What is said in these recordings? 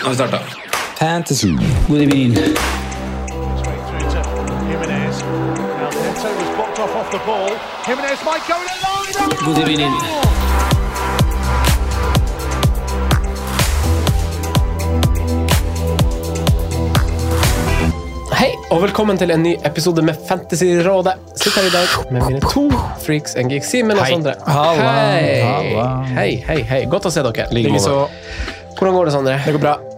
Nå har vi starta. Fantasy. God evening. God evening. Hei, og velkommen til en ny episode med Fantasyrådet. Sitter her i dag med mine to freaks and geeks, Simen og Hei. Sondre. Halla. Hei. Halla. hei, hei, hei. Godt å se dere. Likeså. Hvordan går det, Sondre? Det går bra.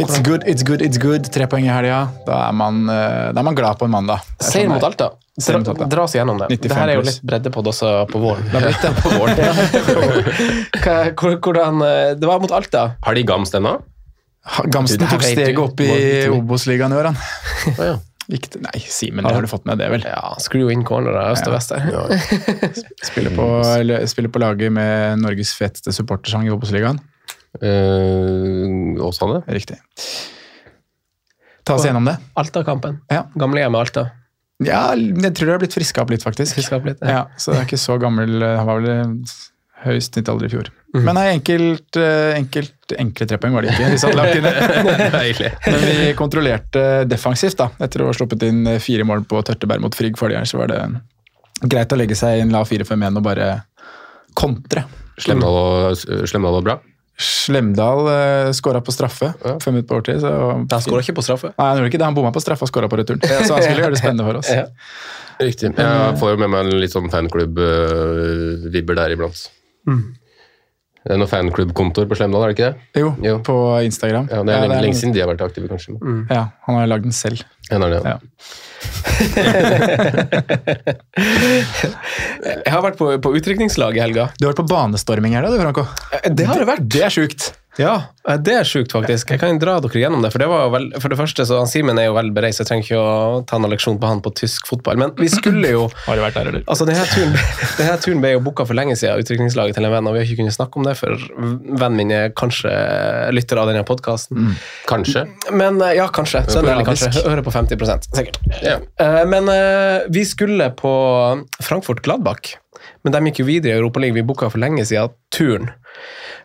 It's good, it's good, it's good. Tre poeng i helga. Da er man, eh, da er man glad på en mandag. Det er Seier mot. Alta. Dra, dra oss gjennom det. Det her er jo litt det også på våren. Det litt på våren. Hva- Hvordan eh, Det var mot Alta. Har de Gamst ennå? Gamsten tok steget opp i Obos-ligaen i år, han. Ja. Nei, Simen, det har du fått med det, vel? ja, Screw in corner av øst og vest der. Spiller på, spiller på laget med Norges feteste supportersang i Obos-ligaen. Uh, Åsane? Riktig. Ta oss gjennom det. Alta-kampen. Ja. Gamlehjemmet Alta. Ja, jeg tror det har blitt friska opp litt, faktisk. Friska opp litt, ja. Ja, så det er ikke så gammel. Han var vel høy høyst snittalder i fjor. Mhm. Men nei, enkelt, eh, enkelt, enkle tre poeng var det ikke. Vi satt langt inne. Men vi kontrollerte defensivt, da. Etter å ha sluppet inn eh, fire mål på Tørteberg mot Frigg forrige gang, så var det greit å legge seg i en lav 4-5-1 og bare kontre. Slemdal og, og bra? Slemdal uh, skåra på straffe fem minutter på overtid. Så, Han skåra ikke på straffe. Nei, han gjorde ikke det. Han bomma på straffe og skåra på returen. Så han skulle gjøre det spennende for oss. Ja. Riktig. Jeg får jo med meg en litt sånn fanklubb-vibber der iblant. Det er noen fanklubb-kontoer på Slemdal, er det ikke det? Jo, Jo. på Instagram. Ja, Det er lenge, det lenge siden de har vært aktive, kanskje. Mm. Ja, han har lagd den selv. En er det, ja. Jeg har vært på, på utrykningslag i helga. Du har vært på banestorming her, da, du, Franco? Det har det vært. Det er sjukt. Ja, eh, det er sjukt, faktisk. Jeg kan dra dere gjennom det. For det var jo vel, for det første, så han Simen er jo vel bereist, jeg trenger ikke å ta noen leksjon på han på tysk fotball. Men vi skulle jo Har du vært der, eller? Altså, denne turen, denne turen ble jo booka for lenge siden, utrykningslaget til en venn, og vi har ikke kunnet snakke om det, for vennen min er kanskje lytter av denne podkasten. Kanskje. Men eh, ja, kanskje. Så kanskje. Hører på 50% sikkert. Ja. Eh, Men eh, vi skulle på Frankfurt Gladbach. Men de gikk jo videre i Europaligaen. Vi booka for lenge siden turen.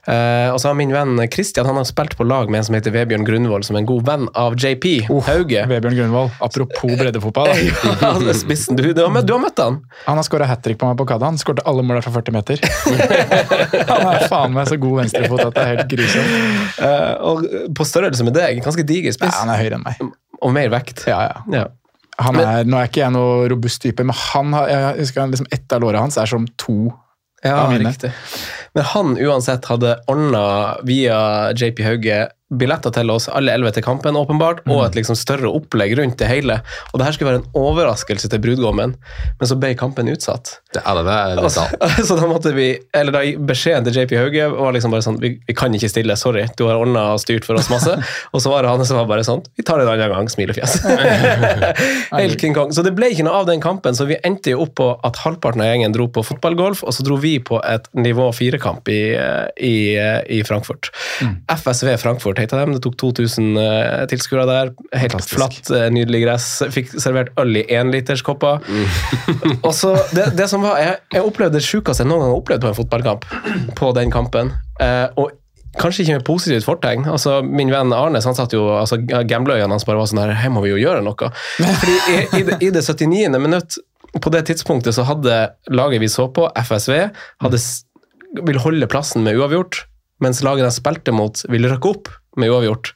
Eh, og så har min venn Christian han har spilt på lag med en som heter Vebjørn Grunvoll, som er en god venn av JP Hauge. Vebjørn Grunvoll. Apropos breddefotball. Da. Ja, spissen. Du, du, har møtt, du har møtt han? Han har skåra hat trick på meg på Kadda. Han skårte alle måla fra 40 meter. Han er faen meg så god venstrefot at det er helt grusomt. Uh, og på størrelse med deg. Ganske diger Ja, spiss. han er høyere enn meg. Og mer vekt. Ja, ja. Ja. Han er, nå er ikke jeg noe robust type, men han har, jeg husker liksom ett av låra hans er som to Ja, riktig. Men han uansett hadde ordna via JP Hauge billetter til oss, alle elleve til kampen, åpenbart, og et liksom større opplegg rundt det hele. Og det her skulle være en overraskelse til brudgommen, men så ble kampen utsatt. Det, er det er det Altså, så da måtte vi, eller da Beskjeden til JP Hauge var liksom bare sånn Vi, vi kan ikke stille, sorry. Du har ordna og styrt for oss masse. og så var det han som var bare sånn Vi tar det en annen gang. Smilefjes. Helt King Kong. Så det ble ikke noe av den kampen, så vi endte jo opp på at halvparten av gjengen dro på fotballgolf, og så dro vi på et nivå fire-kamp i, i, i Frankfurt. FSV Frankfurt heter dem. Det tok 2000 uh, tilskuere der. Helt Fantastisk. flatt, uh, nydelig gress. Fikk servert øl i énliterskopper. Og så det, det som var, jeg, jeg opplevde det sjukeste jeg noen gang har opplevd på en fotballkamp. På den kampen. Uh, og kanskje ikke med positivt fortegn. Altså, min venn Arnes han satt jo, altså Gamblerøyene hans bare var sånn her Her må vi jo gjøre noe. Fordi i, i, det, i det 79. minutt, på det tidspunktet, så hadde laget vi så på, FSV, hadde, vil holde plassen med uavgjort. Mens laget de spilte mot, ville rykke opp med uavgjort.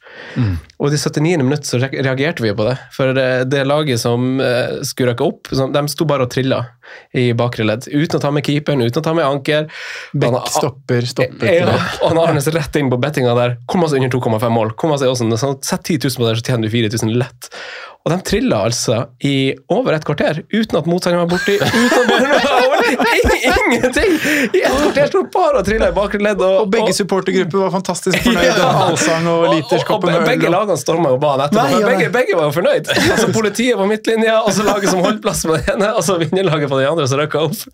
Og i det 79. minutt så reagerte vi på det. For det, laget som uh, skulle røkke opp, de sto bare og trilla i bakre ledd. Uten å ta med keeperen, uten å ta med anker. Bekk Han- stopper, stopper ja, og han Arnes rett inn på bettinga der. Kom oss under 2,5 mål. Kom oss i. Sånn, Sett 10 000 på det, så tjener du 4000 lett. Og de trilla altså i over et kvarter, uten at motstanderen var borti. Uten at Ingenting! I et kvarter sto bare og trilla i bakre ledd. Og, Og begge supportergrupper var fantastisk fornøyde. Ja. Allsang og liters og, og, med begge lagene storma jo banen etterpå. Men begge, begge var jo fornøyd. Altså Politiet på midtlinja, og så laget som holdt plass på det ene, og så vinnerlaget på den andre som røkka opp.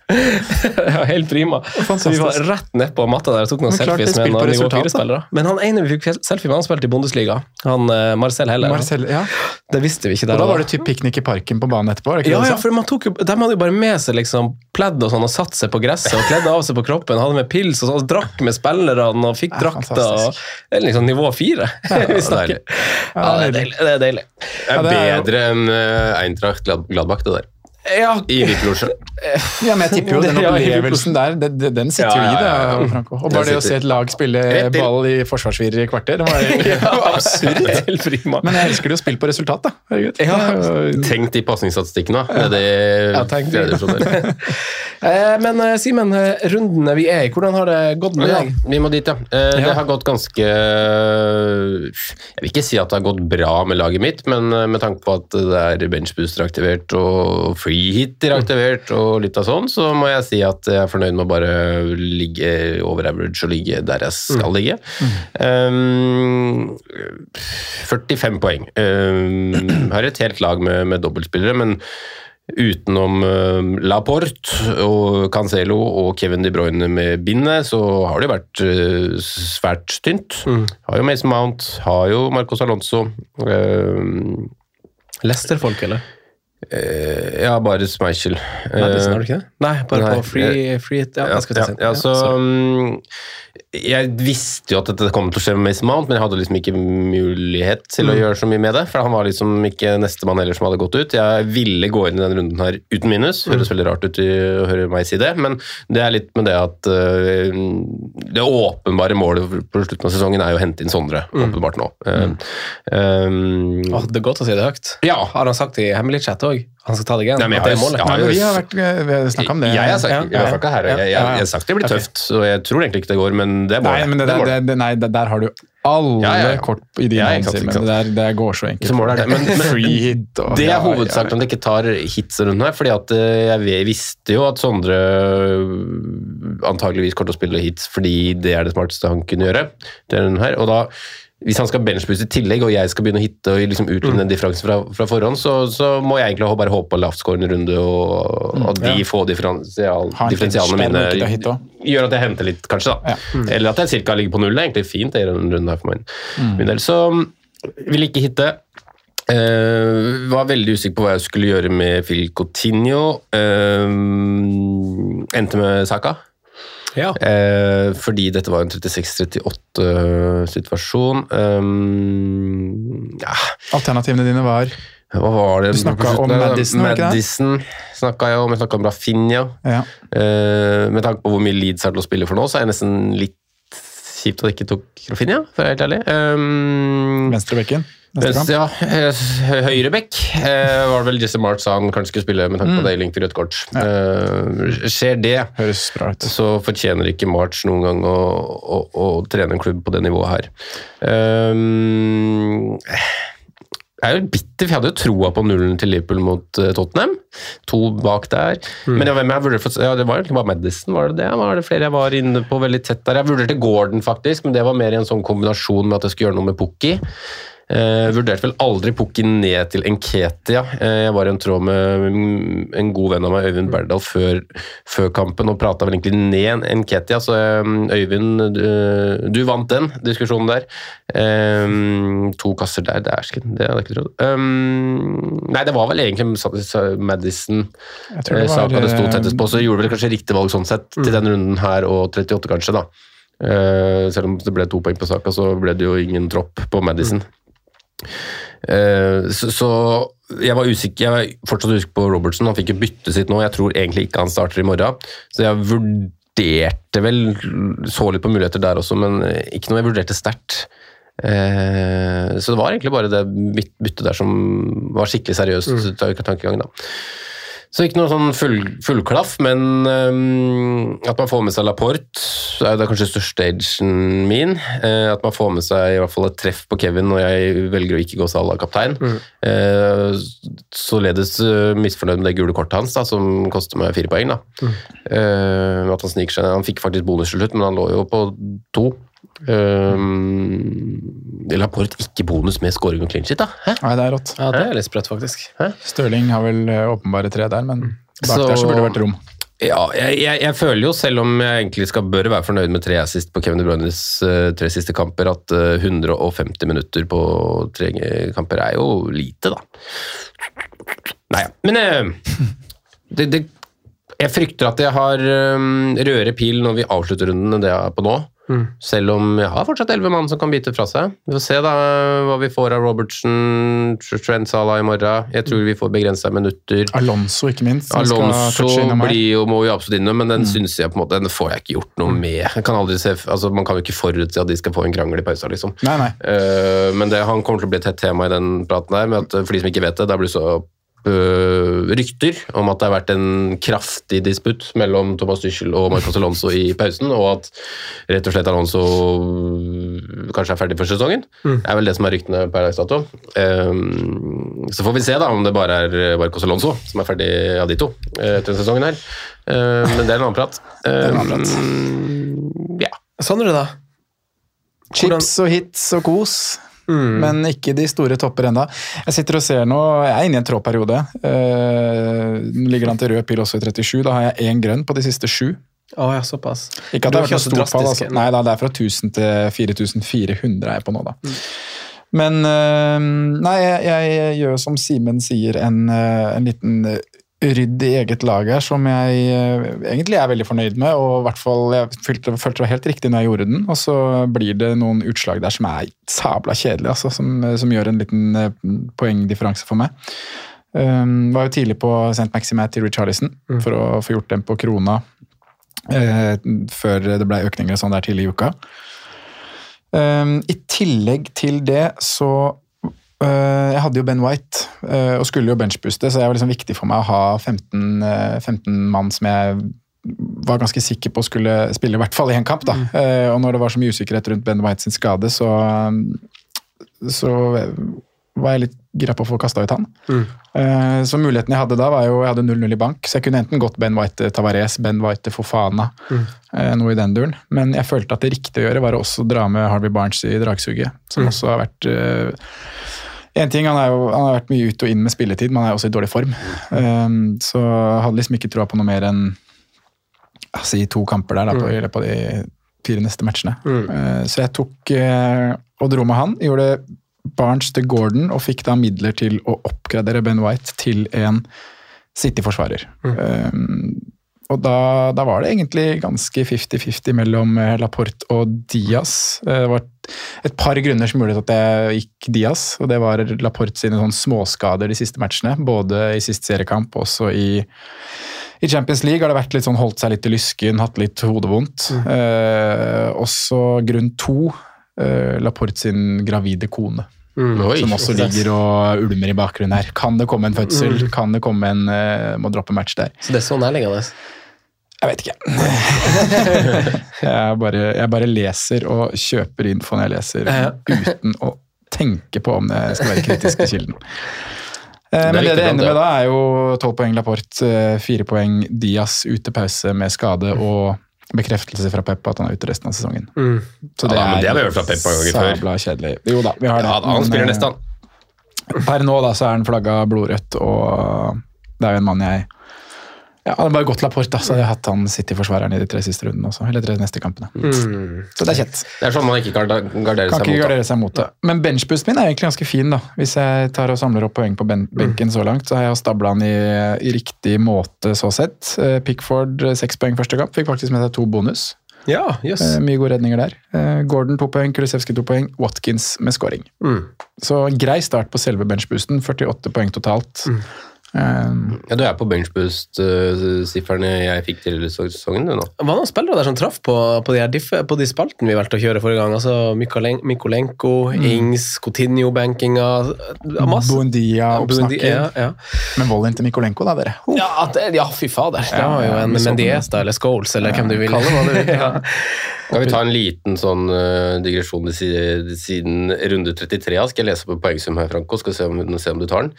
Ja, helt prima. Så vi var rett nedpå matta der og tok noen Men klart selfies med noen nivå. 4-spillere. Men han ene vi fikk selfie med, han spilte i Bundesliga. Han eh, Marcel Heller. Marcel, ja. Det visste vi ikke Og da var det typ piknik i parken på banen etterpå? ikke ja, ja, for man tok jo, De hadde jo bare med seg liksom pledd og sånn og satt seg på gresset og kledde av seg på kroppen. Hadde med pils og sånn, og drakk med spillerne og fikk Ja, drakter. og- Det er liksom nivå fire vi snakker. Ja, det er deilig. Det er deilig. Det er Ja, bedre enn uh, Eintracht Glad Gladbach, det der. Ja, I Hviteblosje. Ja, men jeg tipper jo den opplevelsen der, det, det, den sitter jo Ja, i det. ja, ja, ja. Franco. Og bare det å se et lag spille ball i forsvarsvirre i kvarter, det var ja, absurd. Men jeg elsker det å spille på resultat, da. Herregud. Ja. Tenk de pasningsstatistikkene, da. Det Ja, tenk det. Eh, Men eh, Simen, eh, rundene vi er i, hvordan har det gått med Ja, deg? vi må dit, ja. Eh, Det har gått ganske Jeg vil ikke si at det har gått bra med laget mitt, men eh, med tanke på at det er benchbooster aktivert og freehitter aktivert og litt av sånn, så må jeg si at jeg er fornøyd med å bare ligge over average og ligge der jeg skal ligge. Um, 45 poeng. Um, har et helt lag med, med dobbeltspillere, men Utenom uh, Laporte og Cancelo og Kevin De Bruyne med bindet, så har det vært uh, svært tynt. Har jo Mason Mount, har jo Marcos Alonso. Uh, Leicester-folk, eller? Eh, ja, bare Schmeichel. Det har du ikke det? Nei, bare på free, free. Ja, ja, jeg skal ta ja, ja, så mm, Jeg visste jo at dette kom til å skje med Mason Mount, men jeg hadde liksom ikke mulighet til å Mm. gjøre så mye med det. For han var liksom ikke nestemann heller som hadde gått ut. Jeg ville gå inn i denne runden her uten minus. Mm. Høres veldig rart ut å høre meg si det, men det er litt med det at uh, Det åpenbare målet på slutten av sesongen er jo å hente inn Sondre, Mm. åpenbart nå. Mm. um, oh, det er godt å si det høyt. ja. Har han sagt det i hemmelig chat òg? Han skal ta deg igjen? Nei, men jeg At det er har målet? jeg har vi har, vært, vi har snakka om det. Jeg har sagt, Ja, hvert her, jeg, jeg, jeg, jeg har sagt det blir tøft, og jeg tror egentlig ikke det går, men det er Nei, målet. men det, Det er det, det, nei, der har du alle Ja, ja, ja. kort i dine Ja, sant, ikke Det, det går så enkelt. Så målet er det. Men, men det er hovedsaken at det ikke tar hits rundt her, fordi at eh, jeg visste jo at Sondre øh, antageligvis kommer til å spille hits fordi det er det smarteste han kunne gjøre. denne her, og da hvis han skal benchbooste i tillegg, og jeg skal begynne å hitte og liksom utligne mm. differansen fra, fra forhånd, så, så må jeg egentlig bare håpe på lavtskårende runde, og at de få differensial, differensialene mine gjør at jeg henter litt, kanskje. da. Eller at jeg cirka ligger på null. Det er egentlig fint i denne runden her for min, min del. Så vil ikke hitte. Uh, var veldig usikker på hva jeg skulle gjøre med Phil Coutinho. Eh, endte med Saka. Ja. Eh, fordi dette var en 36-38-situasjon. Um, ja, Alternativene dine var hva var det? Du snakket om Madison? Madison snakka jeg om. Jeg snakka om Rafinha. ja. Eh, med tanke på hvor mye Leeds har til å spille for nå, så er jeg nesten litt kjipt at de ikke tok Rafinha, for å være helt ærlig. Um, venstrebekken Venstre, ja, eh, Høyrebekk uh, var det vel Jesse March sa han kanskje skulle spille med tanke på Mm. deiling til rødt kort. Eh, skjer det, Høres bra ut. så fortjener ikke March noen gang å, å, å trene en klubb på det nivået her. Um, jeg er jo bitter, for jeg hadde jo troa på nullen til Liverpool mot eh, Tottenham. To bak der. Mm. Men hvem jeg vurderte ja, det var egentlig bare Madison, var det det? Var det flere jeg var inne på veldig tett der? Jeg vurderte Gordon, faktisk, men det var mer i en sånn kombinasjon med at jeg skulle gjøre noe med Pukki. Eh, vurderte vel aldri pukken ned til Enketia. Eh, jeg var i en tråd med mm, en god venn av meg, Øyvind Berdal, før, før kampen, og prata vel egentlig ned Enketia. Så eh, Øyvind, du, du vant den diskusjonen der. Eh, to kasser der, det er ikke det hadde jeg ikke trodd. Um, nei, det var vel egentlig Madison Jeg tror det eh, det sto eh, tettest på, så gjorde vel kanskje riktig valg sånn sett til den runden her, og 38 kanskje, da. Uh, selv om det ble to poeng på saka, så ble det jo ingen tropp på Madison. Eh, så, så jeg var usikker, jeg var fortsatt usikker på Robertson. Han fikk jo byttet sitt nå. Jeg tror egentlig ikke han starter i morgen. Så jeg vurderte vel Så litt på muligheter der også, men ikke noe jeg vurderte sterkt. Eh, så det var egentlig bare det byt- byttet der som var skikkelig seriøst Mm. ta- tankegang, da. Så ikke noe sånn full, fullklaff, men um, at man får med seg Laporte, er jo det kanskje største edgen min. Uh, at man får med seg i hvert fall et treff på Kevin når jeg velger å ikke gå Salah-kaptein. Eh, således uh, misfornøyd med det gule kortet hans, da, som koster meg fire poeng. Da. Eh, at Han sniker seg Han fikk faktisk bonus til slutt, men han lå jo på to. Uh, Laporte ikke bonus med scoring og clean shit, da? Hæ? Nei, det er rått. Ja, det er litt sprøtt, faktisk. Stirling har vel eh, åpenbare tre der, men bak Så- der så burde det vært rom. Ja, jeg, jeg, jeg føler jo, selv om jeg egentlig skal bør være fornøyd med tre assist på Kevin De Bruynes uh, tre siste kamper, at uh, 150 minutter på tre kamper er jo lite, da. Nei, ja. Men uh, det, det, jeg frykter at jeg har um, rødere pil når vi avslutter runden enn det jeg er på nå. Selv om jeg har fortsatt elleve mann som kan bite fra seg. Vi får se da hva vi får av Robertsen, Trent Salah i morgen. Jeg tror vi får begrensa minutter. Alonso, ikke minst. Alonso blir jo, må jo absolutt innom, men den synes jeg på en måte, den får jeg ikke gjort noe med. Jeg kan aldri se, altså Man kan jo ikke forutse at de skal få en krangel i pausa, liksom. Nei, nei. Uh, men det, han kommer til å bli et hett tema i den praten der. med at For de som ikke vet det, da blir så øh, rykter om at det har vært en kraftig disputt mellom Thomas Tuchel og Marcos Alonso i pausen, og at rett og slett Alonso øh, kanskje er ferdig for sesongen. Det er vel det som er ryktene per dags dato. Um, så får vi se da om det bare er Marcos Alonso som er ferdig av de to eh, etter denne sesongen her. Uh, men det er en annen prat. Um, ja. Sondre, da? Chips og hits og kos. Men ikke de store topper enda. Jeg sitter og ser nå, jeg er inne i en trådperiode. Uh, ligger an til rød pil også i 37. Da har jeg én grønn på de siste sju. Å ja, såpass. Ikke at det har vært noe så stort fall. Altså. Nei da, det er fra 1000 til 4400 er jeg på nå, da. Men uh, nei, jeg, jeg gjør som Simen sier, en, eh, en liten rydd i eget lag her, som jeg eh, egentlig er veldig fornøyd med. og i hvert fall Jeg følte, følte det var helt riktig når jeg gjorde den, og så blir det noen utslag der som er sabla kjedelige, altså, som, som gjør en liten eh, poengdifferanse for meg. Um, var jo tidlig på St. Maximat til Richarlison for å få gjort den på krona eh, før det ble økninger og sånn der tidlig i uka. Um, I tillegg til det så Jeg hadde jo Ben White øh, og skulle jo benchbooste, så det var liksom viktig for meg å ha 15, øh, 15 mann som jeg var ganske sikker på skulle spille i hvert fall i en kamp. da. Mm. og når det var så mye usikkerhet rundt Ben White sin skade, så, så var jeg litt gira på å få kasta ut han. Mm. så muligheten jeg hadde da, var jo jeg hadde 0-0 i bank, så jeg kunne enten gått Ben White til Tavares, Ben White til Fofana, mm. noe i den duren. Men jeg følte at det riktige å gjøre var å også dra med Harvey Barnes i dragsuget, som også har vært eh, en ting, han, jo, han har vært mye ut og inn med spilletid, men han er også i dårlig form. Um, så hadde liksom ikke troa på noe mer enn altså, i to kamper der da, på, i løpet av de fire neste matchene. Uh, så jeg tok uh, og dro med han. Gjorde Barnes til Gordon og fikk da midler til å oppgradere Ben White til en City-forsvarer. Um, og da, da var det egentlig ganske 50-50 mellom eh, Laporte og Diaz. Eh, Det var et par grunner som gjorde at jeg gikk Diaz, og det var Laporte sine sånn småskader de siste matchene. Både i siste seriekamp og også i, i Champions League har det vært litt sånn holdt seg litt i lysken, hatt litt hodevondt. Eh, også grunn to, eh, Laporte sin gravide kone. Oi. som også ligger og ulmer i bakgrunnen her. Kan det komme en fødsel? Kan det komme en uh, Må droppe match der? Så det er så nærliggende. Jeg vet ikke. jeg, bare, jeg bare leser og kjøper infoen når jeg leser, Ja. uten å tenke på om det skal være kritisk i kilden. Eh, Men det det ender med da, er jo tolv poeng Laporte, eh, fire poeng Diaz ute pause med skade og bekreftelse fra Peppa at han er ute resten av sesongen. Så Ja da, men det har vi hørt fra Pep mange ganger før. kjedelig. Jo da, vi har det. Ja, da, han spiller nesten. neste. Per nå da, så er han flagga blodrødt, og det er jo en mann jeg ja, hadde bare gått Laporte, da, så hadde jeg hatt han City-forsvareren i de tre siste rundene også. Eller tre neste kampene. Så det er kjent. Det er sånn man ikke kan gardere Kan seg ikke gardere seg mot det. Men benchboosten min er egentlig ganske fin, da. Hvis jeg tar og samler opp poeng på ben benken så langt, så har jeg stabla han i, i riktig måte så sett. Eh, Pickford eh, seks poeng første kamp, fikk faktisk med seg to bonus. Ja, yes. Eh, Mye gode redninger der. Gordon to poeng, Kulisevskij to poeng, Watkins med scoring. Så grei start på selve benchboosten. 48 poeng totalt. Um, Ja, du er på benchboost-sifferne jeg fikk til sesongen, du nå. Hva var noen spillere der som traff på, på, de, her diffe, på de spaltene vi valgte å kjøre forrige gang. Altså Mikolen- mm. Ings. Buendia Buendia, ja, ja. Men volden til Mikolenko, da, dere. Oh. Ja, det, ja, fy fader. Det Ja, var jo en vi så på Mendies da, eller Scholes, eller hvem du vil. Kalle det hva du vil. Skal vi ta en liten sånn uh, digresjon siden runde 33? Skal jeg lese opp en poengsum her, Franco? Skal se om, se om du tar den.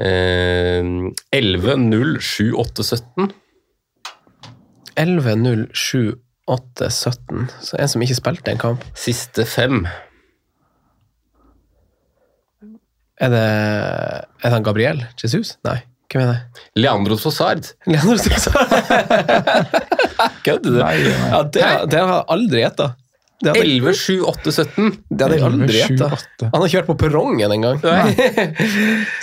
Uh, 11, 0, 7, 8, 17. 11, 0, 7, 8, 17. Så en som ikke spilte en kamp. Siste fem. Er det, er det han Gabriel Jesus? Nei, hvem er det? Leandro Sosard Leandro Trossard. Kødder du? Nei, nei. Ja, det, det har jeg aldri gjetta. Det hadde, 11, 7, 8, 17. det hadde jeg aldri 11, 7, gjetta. Han har kjørt på perrongen en gang.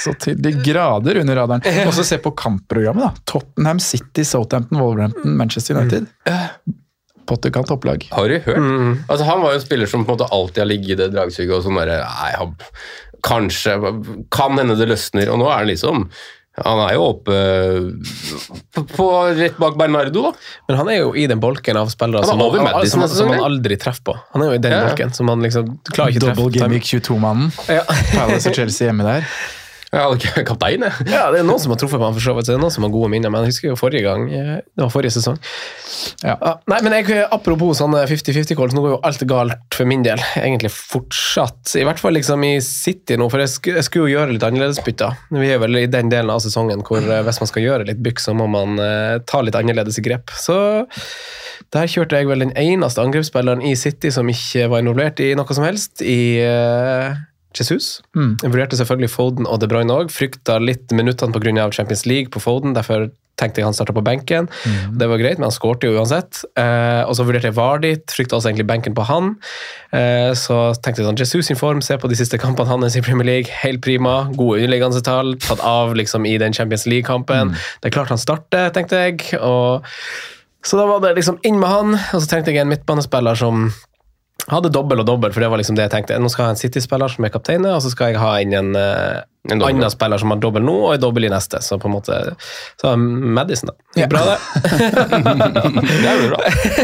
Så til de grader under radaren. Og så se på kampprogrammet, da. Tottenham City, Southampton, Wolverhampton, Manchester United. Potterkant topplag. Har du hørt? Altså, han var jo en spiller som på en måte alltid har ligget i det dragsuget og sånn derre Nei, han, kanskje Kan hende det løsner. Og nå er han liksom Han er jo oppe på, på rett bak Bernardo, da. Men han er jo i den bolken av spillere Han er som, han, man, Madison, som, som han aldri treffer på. Han er jo i den Ja, ja. bolken som han liksom klarer ikke å treffe. Double gimmick 22-mannen. Ja. Palace og Chelsea hjemme der. Ikke kaptein, ja, det er noen som har truffet meg, for så vidt. Det er noen som har gode minner, men jeg husker jo forrige gang. eh, Det var forrige sesong. Ja. Ja, nei, men jeg, Apropos sånne 50-50-calls, nå går jo alt galt for min del. Egentlig fortsatt. I hvert fall liksom i City nå, for jeg, sk jeg skulle jo gjøre litt annerledes bytter. Vi er vel i den delen av sesongen hvor eh, hvis man skal gjøre litt bykk, så må man eh, ta litt annerledes i grep. Så der kjørte jeg vel den eneste angrepsspilleren i City som ikke var involvert i noe som helst, i eh, Jesus. Mm. Jeg vurderte selvfølgelig Foden og De Bruyne òg. Frykta litt minuttene pga. Champions League på Foden. Derfor tenkte jeg han starta på benken. Det var greit, men han skårte jo uansett. Eh, og så vurderte jeg Vardi. Frykta også egentlig benken på han. Eh, så tenkte jeg sånn Jesus sin form, se på de siste kampene hans i Premier League. Helt prima. Gode underliggende tall. Tatt av liksom i den Champions League-kampen. Det er klart han starter, tenkte jeg. Og så da var det liksom inn med han, og så trengte jeg en midtbanespiller som hadde dobbel og dobbel, for det var liksom det jeg tenkte. Nå skal jeg ha en City-spiller som er kaptein, og så skal jeg ha inn en, eh, En annen spiller som har dobbel nå, og en dobbel i neste. Så på en måte Så Madison, da. Gikk Bra, det. Det er jo bra.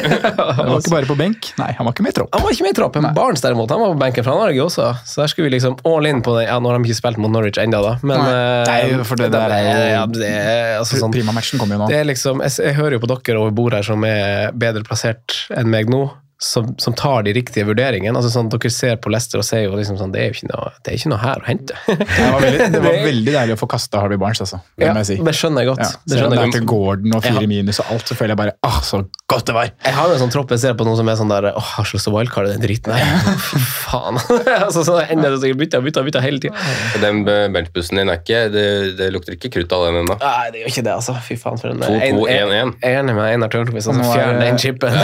Han var ikke bare på benk. Nei, han var ikke med i tropp. Han var ikke med i tropp. Men Barents derimot, han var på benken, fra Norge også. Så der skulle vi liksom all in på det. Ja, nå har de ikke spilt mot Norwich ennå, da, men Nei. eh, Nei, for det der er ja, det er, altså, sånn, Prima-matchen kommer jo nå. Det er liksom, jeg, jeg hører jo på dere over bordet her som er bedre plassert enn meg nå, som, som tar de riktige vurderingene. Altså sånn, Dere ser på Lester og sier jo liksom sånn, det er jo ikke noe, det er ikke noe her å hente. Det var veldig, det var veldig deilig å få kasta Harvey Barnes, altså. Det ja, si. det skjønner jeg godt. Ja, det skjønner jeg er til. Gordon og fire minus og alt, så føler jeg bare ah, så godt det var. Jeg har jo en sånn tropp jeg ser på noen som er sånn der åh, har så lyst til å wildcarde den driten her. Faen. altså, så ender det sikkert bytta, bytta, bytta hele tida. Den benchbussen din er ikke Det, det lukter ikke krutt av den ennå. Nei, det gjør ikke det, altså. Fy faen. For en 2-2-1-1. Jeg er enig med Einar Tørnquist. Og Altså, er Fjern den chipen.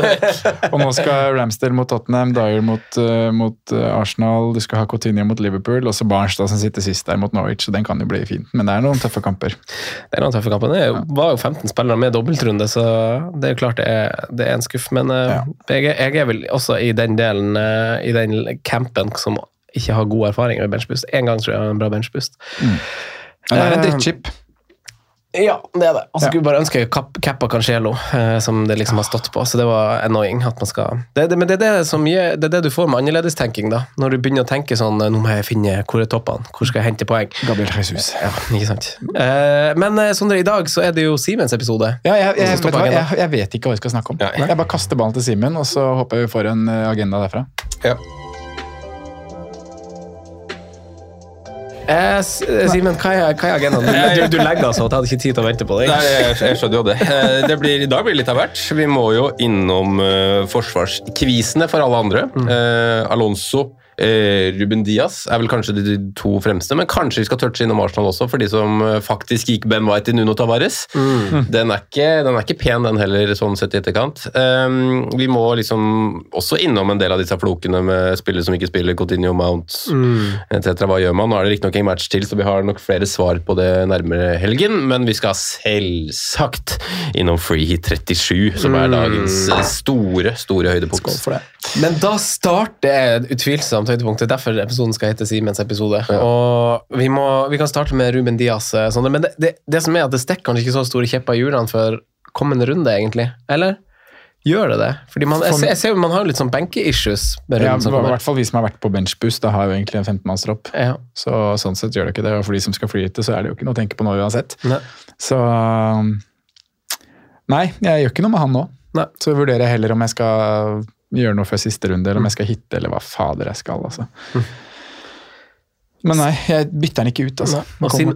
Vekk. Og nå skal Ramsdale mot Tottenham, Dyer mot, uh, mot eh, Arsenal, du skal ha Coutinho mot Liverpool, og så Barnstad som sitter sist der mot Norwich, så den kan jo bli fin. Men det er noen tøffe kamper. Det er noen tøffe kamper. Det var jo 15 spillere med dobbeltrunde, så det er jo klart det er, det er en skuff. Men eh, Ja. jeg, er- jeg er vel også i den delen, eh, i den campen som ikke har god erfaring med benchboost. En gang tror jeg har en bra benchboost. Men det er en Eh, drittchip. Ja, det er det. Og så skulle jeg bare ønske cappa Cancelo, eh, som det liksom har stått på. Så det var annoying at man skal det, det, Men det er det, som gir, det er det du får med annerledestenkning, da. Når du begynner å tenke sånn eh, Nå må jeg finne hvor er toppene, hvor skal jeg hente poeng? Gabriel Jesus. Ja, ikke sant. Eh, men eh, Sondre, i dag så er det jo Simens episode. Ja, jeg, jeg, jeg, vet jeg, jeg vet ikke hva vi skal snakke om. Nei. Jeg bare kaster ballen til Simen, og så håper jeg vi får en agenda derfra. Ja. Eh, eh, Simen, hva er, hva er agendaen? Du, du, du legger altså, at jeg hadde ikke tid til å vente på deg. Nei, jeg, jeg skjønner jo det. Eh, det blir, I dag blir det litt av hvert. Vi må jo innom uh, forsvarskvisene for alle andre. Eh, Alonso, eh, Ruben Diaz er vel kanskje de, to fremste, men kanskje vi skal touche innom Arsenal også, for de som eh, faktisk gikk Ben White i Nuno Tavares. Den, er ikke, den er ikke pen, den heller, sånn sett i etterkant. Um, vi må liksom også innom en del av disse flokene med spillere som ikke spiller, Coutinho, Mount etc. Hva gjør man? Nå er det riktignok en match til, så vi har nok flere svar på det nærmere helgen, men vi skal selvsagt innom Free Hit 37, som er dagens eh, store, store høydepunkt. Men da starter utvilsomt ekstremt høydepunkt. Det er derfor episoden skal hete Simens episode. Og vi, må, vi kan starte med Ruben Diaz. eh, Sånn, men det, det, det som er at det stikker kanskje ikke så store kjepper i hjulene for kommende runde, egentlig. Eller? Gjør det det? Fordi man, jeg, ser, jeg ser jo man har litt sånn benke-issues Ja, I hvert fall vi som har vært på benchboost, da har jo egentlig en 15-mannstropp. Ja. Så sånn sett gjør det ikke det. Og for de som skal fly hit, så er det jo ikke noe å tenke på nå uansett. Nei. Så um, Nei, jeg gjør ikke noe med han nå. Nei. Så vurderer jeg heller om jeg skal gjøre noe før siste runde, eller om jeg skal hitte, eller hva fader jeg skal, altså. Men nei, jeg bytter den ikke ut, altså. Og siden-.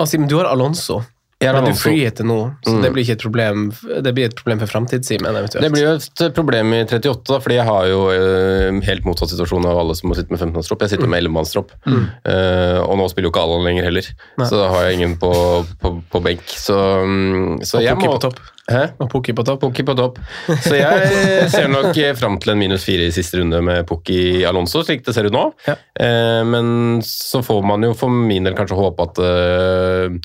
Og siden du har Alonso. Jeg har Alonso. freehitter nå, så Mm. det blir ikke et problem Det blir et problem for framtidssimen eventuelt. Det blir jo et problem i 38, da, fordi jeg har jo uh, helt motsatt situasjon av alle som må sitte med 15-mannstropp. Jeg sitter med 11-mannstropp. Eh, og nå spiller jo ikke Allan lenger heller, Nei. så da har jeg ingen på, på, på benk. Så, um, så jeg må på topp. Hæ? Og Pukki på topp. Pukki på topp. Så jeg ser nok fram til en minus fire i siste runde med Pukki Alonso, slik det ser ut nå. Ja. Eh, men så får man jo for min del kanskje håpe at eh,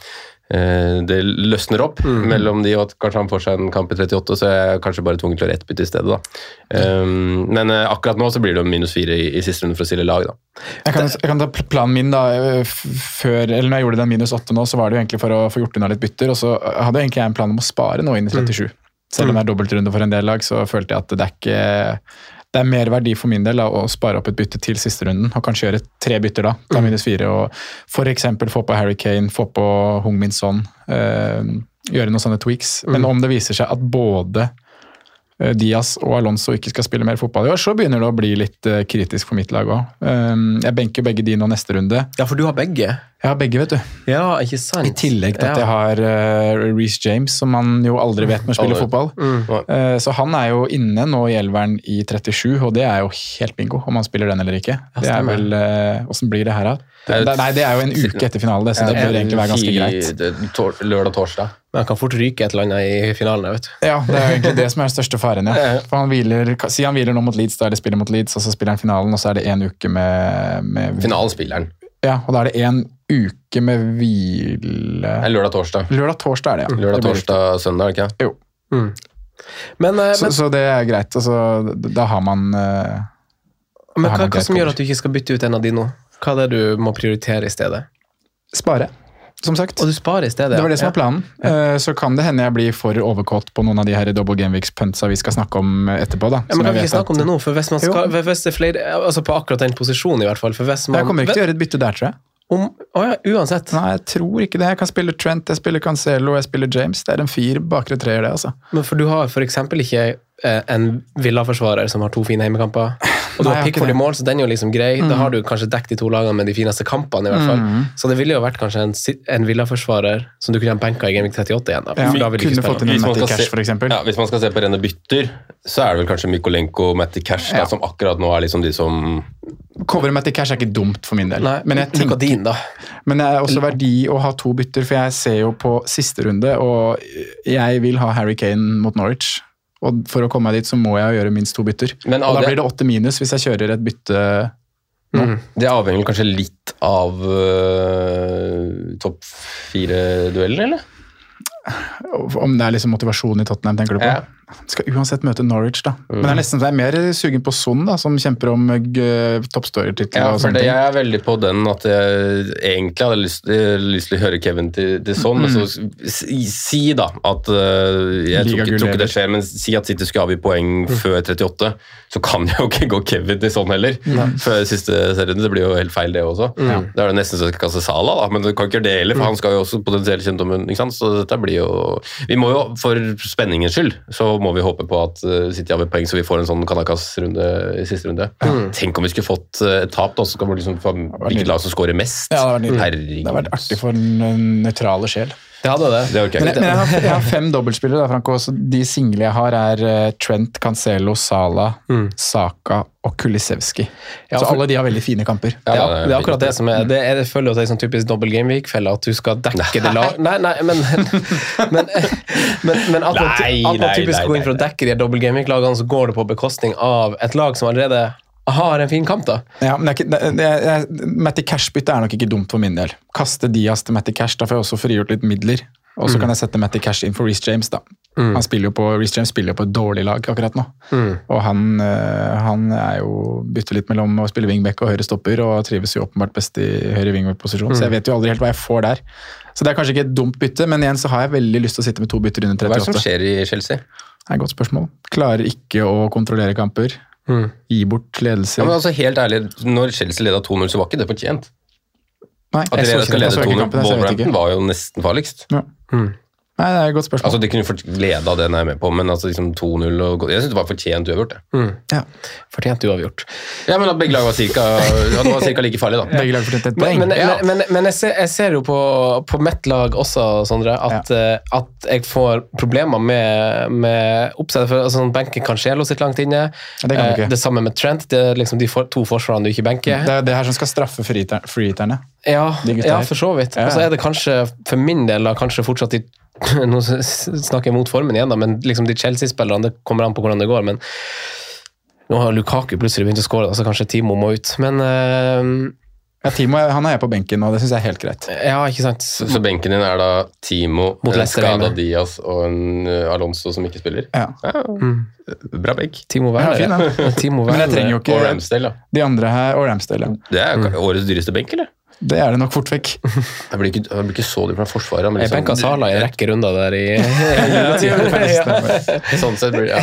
det løsner opp mellom de, og at kanskje han får seg en kamp i 38, så er jeg kanskje bare tvunget til å rettbytte i stedet. da. Um, men eh, akkurat nå så blir det jo minus fire i, i siste runde for å stille lag, da. Jeg kan, jeg kan ta planen min da, før, eller når jeg gjorde den minus 8 nå, så var det jo egentlig for å få gjort unna litt bytter, og så hadde egentlig jeg en plan om å spare noe inn i 37. Selv om det er dobbeltrunde for en del lag, så følte jeg at det er ikke det er mer verdi for min del da, å spare opp et bytte til siste runden, og kanskje gjøre tre bytter da, ta minus fire, og eksempel få på Harry Kane, få på Hung Min Son, eh, gjøre noen sånne tweaks. Men om det viser seg at både eh, Diaz og Alonso ikke skal spille mer fotball i år, så begynner det å bli litt eh, kritisk for mitt lag òg. jeg benker begge de nå neste runde. Ja, for du har begge. Jeg har begge, vet du. Ja, ikke sant? I tillegg til at Ja. jeg har uh, Reece James, som man jo aldri vet når spiller fotball. Mm. Uh, så han er jo inne nå i elveren i 37, og det er jo helt bingo om han spiller den eller ikke. det er vel, vel, uh, blir det her, da? Det nei, det er jo en uke etter finalen, det, så det bør egentlig være ganske greit. Lørdag-torsdag. Men han kan fort ryke et eller annet i finalen. vet du. Ja, det er jo egentlig det som er den største faren, ja. For han hviler, Si han hviler nå mot Leeds, da er det spiller mot Leeds, og så spiller han finalen, og så er det én uke med, med Finalspilleren. Ja, og da er det én uke med hvile Lørdag-torsdag. Lørdag-torsdag er det, ja. Lørdag-torsdag-søndag, ikke? Jo. Men, eh, Så, men, så det er greit. Altså, da har man eh, men hva, man hva som gjør at du ikke skal bytte ut en av de nå? Hva er det du må prioritere i stedet? spare, som sagt. Og du sparer i stedet? Det var det som ja. var planen. Ja. Så kan det hende jeg blir for overkåt på noen av de her double gameweeks-puntsa vi skal snakke om etterpå. da. Ja, men Kan vi ikke snakke om det nå? For hvis man skal, hvis det er flere, altså På akkurat den posisjonen, i hvert fall. For hvis man, Jeg kommer ikke til å gjøre et bytte der, tror jeg. Om, å ja, uansett. Nei, jeg tror ikke det. Jeg kan spille Trent, jeg spiller Cancelo, jeg spiller James. Det er en fire bakre treer, det, altså. Men For du har f.eks. ikke eh, en Villa-forsvarer som har to fine heimekamper. Og du har Pickford i mål, så den er jo liksom grei. Da har du kanskje dekket de to lagene med de fineste kampene, i hvert fall. Så det ville jo vært kanskje en, en Villa-forsvarer som du kunne ha benka i Gaming 38 igjen. Da, Ja, da vil kunne fått inn en Matty Cash, for. Ja, hvis man skal se på rene bytter, så er det vel kanskje Mykolenko og Matty Cash da, Ja. som akkurat nå er liksom de som Cover Matty Cash er ikke dumt for min del. Nei, men jeg tenker din, da. Men det er også verdi å ha to bytter, for jeg ser jo på siste runde, og jeg vil ha Harry Kane mot Norwich. Og for å komme meg dit, så må jeg gjøre minst to bytter. Men og da det- blir det åtte minus hvis jeg kjører et bytte Det avhenger kanskje litt av uh, topp fire-duellen, eller? Om det er liksom motivasjon i Tottenham, tenker du på? Ja. Skal uansett møte Norwich, da. Men det er nesten så jeg er mer sugen på Son, da, som kjemper om uh, toppstøyertittel Ja, og for det, jeg er veldig på den at jeg egentlig hadde lyst, eh, lyst til å høre Kevin til, til sånn, men så si, si da at øh, Jeg tror ikke, tror ikke det skjer, men si at City skulle avgi poeng før 38, så kan jeg jo ikke gå Kevin til Son heller. Før siste serien. Det blir jo helt feil, det også. Da er det nesten så jeg skal kaste Sala, da, men du kan ikke gjøre det heller, for han skal jo også potensielt kjent om? Så dette blir jo Vi må jo, for spenningens skyld, så må vi håpe på at City har med poeng, så vi får en sånn Kanakas-runde i siste runde. Tenk om vi skulle fått uh, et tap, da, så kan vi liksom få hvilket lag som scorer mest. Ja, det hadde vært Det har vært artig for den nøytrale sjel. Det hadde det. Det okay. Men jeg jeg, men jeg, har, jeg har fem dobbeltspillere, da, Franco. Så de single jeg har, er eh, Trent, Cancelo, Sala, Saka og Kulisevski. Ja, så for- alle de har veldig fine kamper. Ja, det, er, det er det er akkurat det som er Det, er, det føler at det er sånn typisk dobbel gameweek-felle, at du skal dekke det lag... Nei, nei, men Men, men, men at man, Nei, at man typisk nei, går inn for å dekke de dobbel gameweek-lagene, så går det på bekostning av et lag som allerede har en fin kamp, da. Ja, men det er ikke, Matty Cash-bytte er nok ikke dumt for min del. Kaste Diaz til Matty Cash, da får jeg også frigjort litt midler. Og så kan jeg sette Matty Cash inn for Reece James, da. Han spiller jo på, Reece James spiller jo på et dårlig lag akkurat nå. Og han, eh, han er jo bytter litt mellom å spille wingback og høyre stopper, og trives jo åpenbart best i høyre wingback-posisjon, så jeg vet jo aldri helt hva jeg får der. Så det er kanskje ikke et dumt bytte, men igjen så har jeg veldig lyst til å sitte med to bytter under 38. Hva er det som skjer i Chelsea? Det er et godt spørsmål. Klarer ikke å kontrollere kamper. Gi bort ledelse. Ja, men altså Helt ærlig, når Chelsea leda 2-0, så var ikke det fortjent. Nei, At de skal lede så 2-0 kampen, så jeg vet Wolverhampton var jo nesten farligst. Ja. Nei, det er et godt spørsmål. Altså De kunne fått glede av den jeg er med på, men altså liksom 2-0 og Jeg syns det var fortjent uavgjort. det. ja. Fortjent uavgjort. Ja, men at begge lag var cirka, ja, det var cirka like farlig, da. Begge lag fortjente et poeng. Men, men, Ja. men, men, men jeg, ser, jeg ser jo på, på mitt lag også, Sondre, at, eh, at jeg får problemer med, med oppsettet. For altså, sånn, benken Cancelo sitt langt inne. Ja, det kan du ikke. Eh, det samme med Trent. Det er liksom de for, to forsvarene du ikke benker. Det er det her som skal straffe freehitter- freehitterne. Ja, ja, for så vidt. Ja. Og så er det kanskje, for min del, da, kanskje fortsatt de Nå snakker jeg mot formen igjen, da, men liksom de Chelsea-spillerne, det kommer an på hvordan det går. men nå har Lukaku plutselig begynt å skåre, så kanskje Timo må ut. Men uh, Ja, Timo han er på benken, og det syns jeg er helt greit. ja, ikke sant. Så, så benken din er da Timo, Leicester skada. Diaz og en uh, Alonso som ikke spiller? Ja. Bra benk. Timo Ja, fin, ja. Timo Men jeg trenger jo Og Ramsdale, da. de andre her, og Ramsdale. ja. Det er årets dyreste benk, eller? Det er det nok fort vekk. Jeg blir ikke, jeg blir ikke så dyp fra forsvaret. Men Jeg liksom- benka Sala i en rekke runder der i Sånn sett blir ja.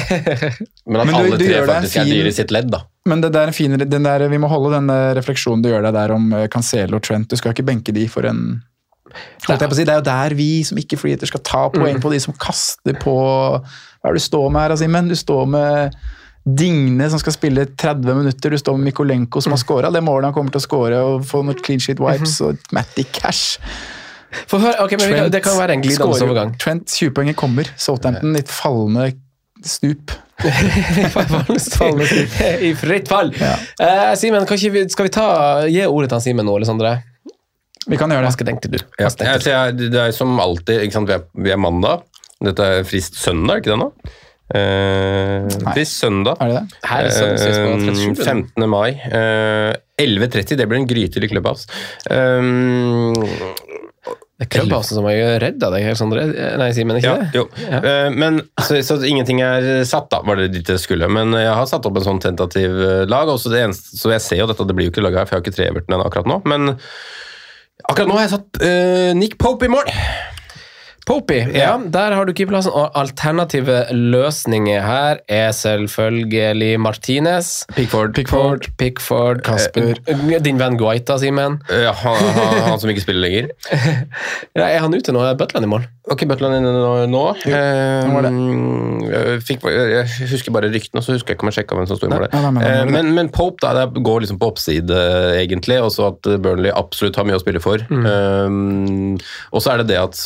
Men at Men du- alle du tre faktisk fin, er dyre i sitt ledd, da. Men det der er en fin, den der, vi må holde den refleksjonen du gjør deg der om eh, Cancelo og Trent. Du skal ikke benke de for en jeg på å si, Det er jo der vi som ikke freehitter skal ta poeng på de som kaster på Hva er det du står med her, Simen? Du står med Digne som skal spille 30 minutter. Du står med Mikolenko som har scora det målet han kommer til å score, og få noen clean sheet wipes, og Matty Cash. For, hør, ok, men vi kan, Det kan være en glidende overgang. Trent 20-poenget kommer. Southampton litt fallende stup. I fritt fall. Eh, Simen, kan ikke vi- skal vi ta, gi ordet til Simen nå, Alessandre? Vi kan gjøre Hva det. skal tenkte du? Ja, Hva tenkte jeg, Ja, jeg, det er som alltid, ikke sant? Vi, er, vi er mandag. Dette er frist søndag, ikke det nå? Eh, Nei. søndag. Er det det? Her er søndag, sist på 37, Eh, 15. mai. Eh, 11.30, det blir en grytidlig klubbhouse. Um, Det er Clubhouse som er redd av deg Sondre. Nei, Simen, ikke ja, det? jo. Eh, men, så, så ingenting er satt, da, var det dit det skulle. Men jeg har satt opp en sånn tentativ eh, lag. Eneste, så jeg ser jo dette, det blir jo ikke laget her, for jeg har ikke tre Everton akkurat nå. Men akkurat nå har jeg satt uh, Nick Pope i mål. Popey, ja. Der har du keeperplassen. Og alternative løsninger her er selvfølgelig Martinez. Pickford. Pickford, Pickford Kasper. eh, Din venn Guaita, Simen. Ja, han, han, han som ikke spiller lenger. Ja, er han ute nå? Er Butland i mål? Ok, Butland inne nå. nå. nå var det. Eh, jeg fikk, jeg husker bare ryktene, så husker jeg ikke om jeg sjekka hvem som sto i mål. Nei, nei, men- Eh, men, Pope da, det går liksom på oppside, egentlig. Også at Burnley absolutt har mye å spille for. Eh, og så er det det at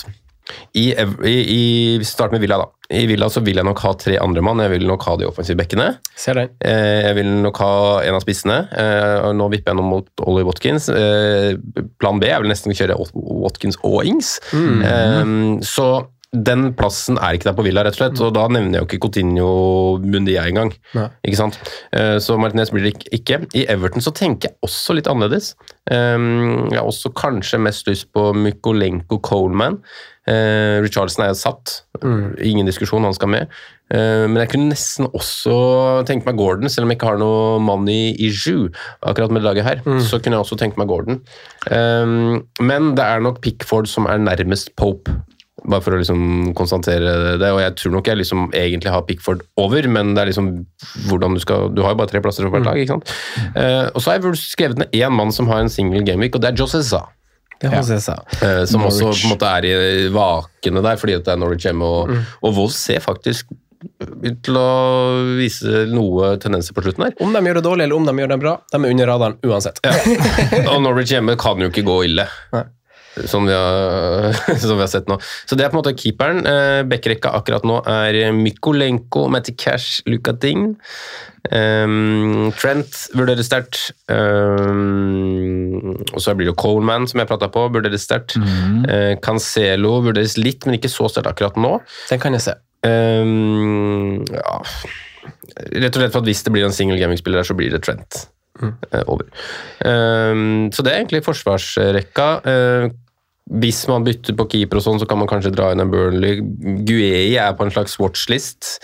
i, i, i, Vi starter med Villa, da. I Villa så vil jeg nok ha tre andre mann. Jeg vil nok ha de offensive bekkene. Ser den. Eh, Jeg vil nok ha en av spissene. Eh, Nå vipper jeg nå mot Ollie Watkins. Eh, Plan B er vel nesten å kjøre Watkins og Ings. Mm. Så den plassen er ikke der på Villa, rett og slett. Og da nevner jeg jo ikke Coutinho Mundia engang. Ikke sant? Så Martinez blir det ikke. I Everton så tenker jeg også litt annerledes. Eh, Jeg har også kanskje mest lyst på Mykolenko Coleman. Uh, Richardson er satt. Ingen diskusjon, han skal med. Uh, men jeg kunne nesten også tenkt meg Gordon, selv om jeg ikke har noe money i Ju akkurat med laget her. Så kunne jeg også tenkt meg Gordon. Um, men det er nok Pickford som er nærmest Pope. Bare for å liksom konstatere det. Og jeg tror nok jeg liksom egentlig har Pickford over, men det er liksom hvordan du skal Du har jo bare tre plasser for hvert lag, ikke sant. Uh, og så har jeg vel skrevet ned én mann som har en single gameweek, og det er Josessa. Det si. Eh, som også på en måte er i vakene der, fordi at det er Norwich hjemme. Og, og Wolves ser faktisk ut til å vise noe tendenser på slutten her. Om de gjør det dårlig eller om de gjør det bra, de er under radaren uansett. Og Norwich hjemme kan jo ikke gå ille. Nei. Som vi, har, som vi har sett nå. Så det er på en måte keeperen. Eh, Backrekka akkurat nå er Mykolenko, Matty Cash, Luka Ding. Um, Trent vurderes sterkt. Um, og så blir det Coleman, som jeg prata på, vurderes sterkt. Eh, Cancelo vurderes litt, men ikke så sterkt akkurat nå. Den kan jeg se. Um, ja. Rett og slett for at hvis det blir en single gaming-spiller der, så blir det Trent eh, over. Um, så det er egentlig forsvarsrekka. Uh, hvis man bytter på keeper og sånn, så kan man kanskje dra inn en Burnley. Guei er på en slags watchlist.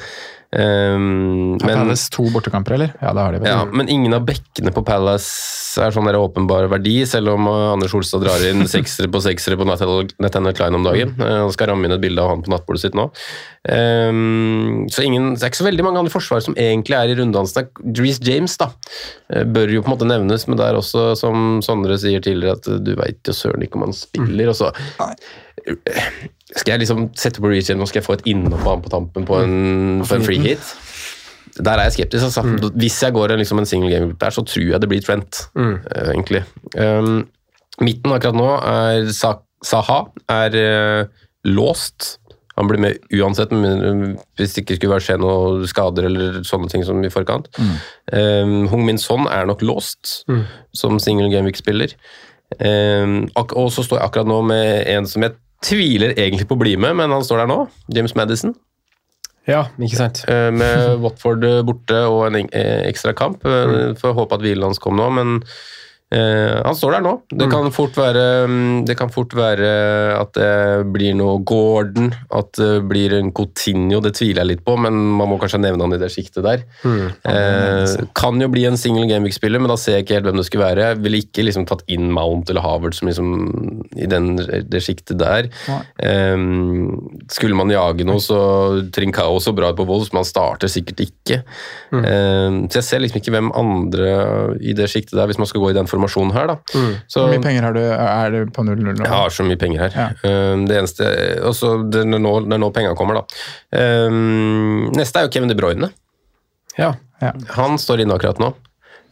Um, Har Palace to bortekamper, eller? Ja, det har de vel. ja, men ingen av bekkene på Palace er sånn der åpenbar verdi, selv om uh, Anders Olstad drar inn seksere på seksere på Nathaniel Klein om dagen. Uh, Han skal ramme inn et bilde av han på nattbordet sitt nå. Um, så ingen, det er ikke så veldig mange andre forsvarere som egentlig er i runddansen. Drees James da, uh, bør jo på en måte nevnes, men det er også, som Sondre sier tidligere, at du veit jo søren ikke om han spiller. og så skal jeg liksom sette på reach igjen og skal jeg få et innhopp på ham på tampen på en, på en free hit? Der er jeg skeptisk. Altså. Hvis jeg går en, liksom en single game der, så tror jeg det blir Trent, eh, egentlig. Um, midten akkurat nå er Sa Saha er uh, låst. Han blir med uansett, men hvis det ikke skulle skje noen skader eller sånne ting som i forkant. Um, Hung Min Son er nok låst som single gameweek-spiller. Um, og så står jeg akkurat nå med en som jeg tviler egentlig på å bli med, men han står der nå. James Madison. Ja, ikke sant? Eh, med Watford borte og en eh, ekstra kamp. Mm. Får håpe at hvilen hans kom nå, men eh, han står der nå. Det kan, fort være, mm, det kan fort være at det blir noe Gordon, at det blir en Coutinho. Det tviler jeg litt på, men man må kanskje nevne han i det sjiktet der. Eh, kan jo bli en single gameweek-spiller, men da ser jeg ikke helt hvem det skulle være. Jeg ville ikke liksom tatt inn Mount eller Havert som liksom i den, det sjiktet der. Eh, skulle man jage noe, så Trincao så bra på Wolves, men han starter sikkert ikke. Eh, så jeg ser liksom ikke hvem andre i det sjiktet der, hvis man skal gå i den formasjonen her, da. Så, Hvor mye penger har du? Er du på 0-0 nå? jeg har så mye penger her. Ja. det eneste også, det, er nå, det er nå penga kommer, da. Um, neste er jo Kevin De Bruyne. Ja. Ja. Han står inne akkurat nå.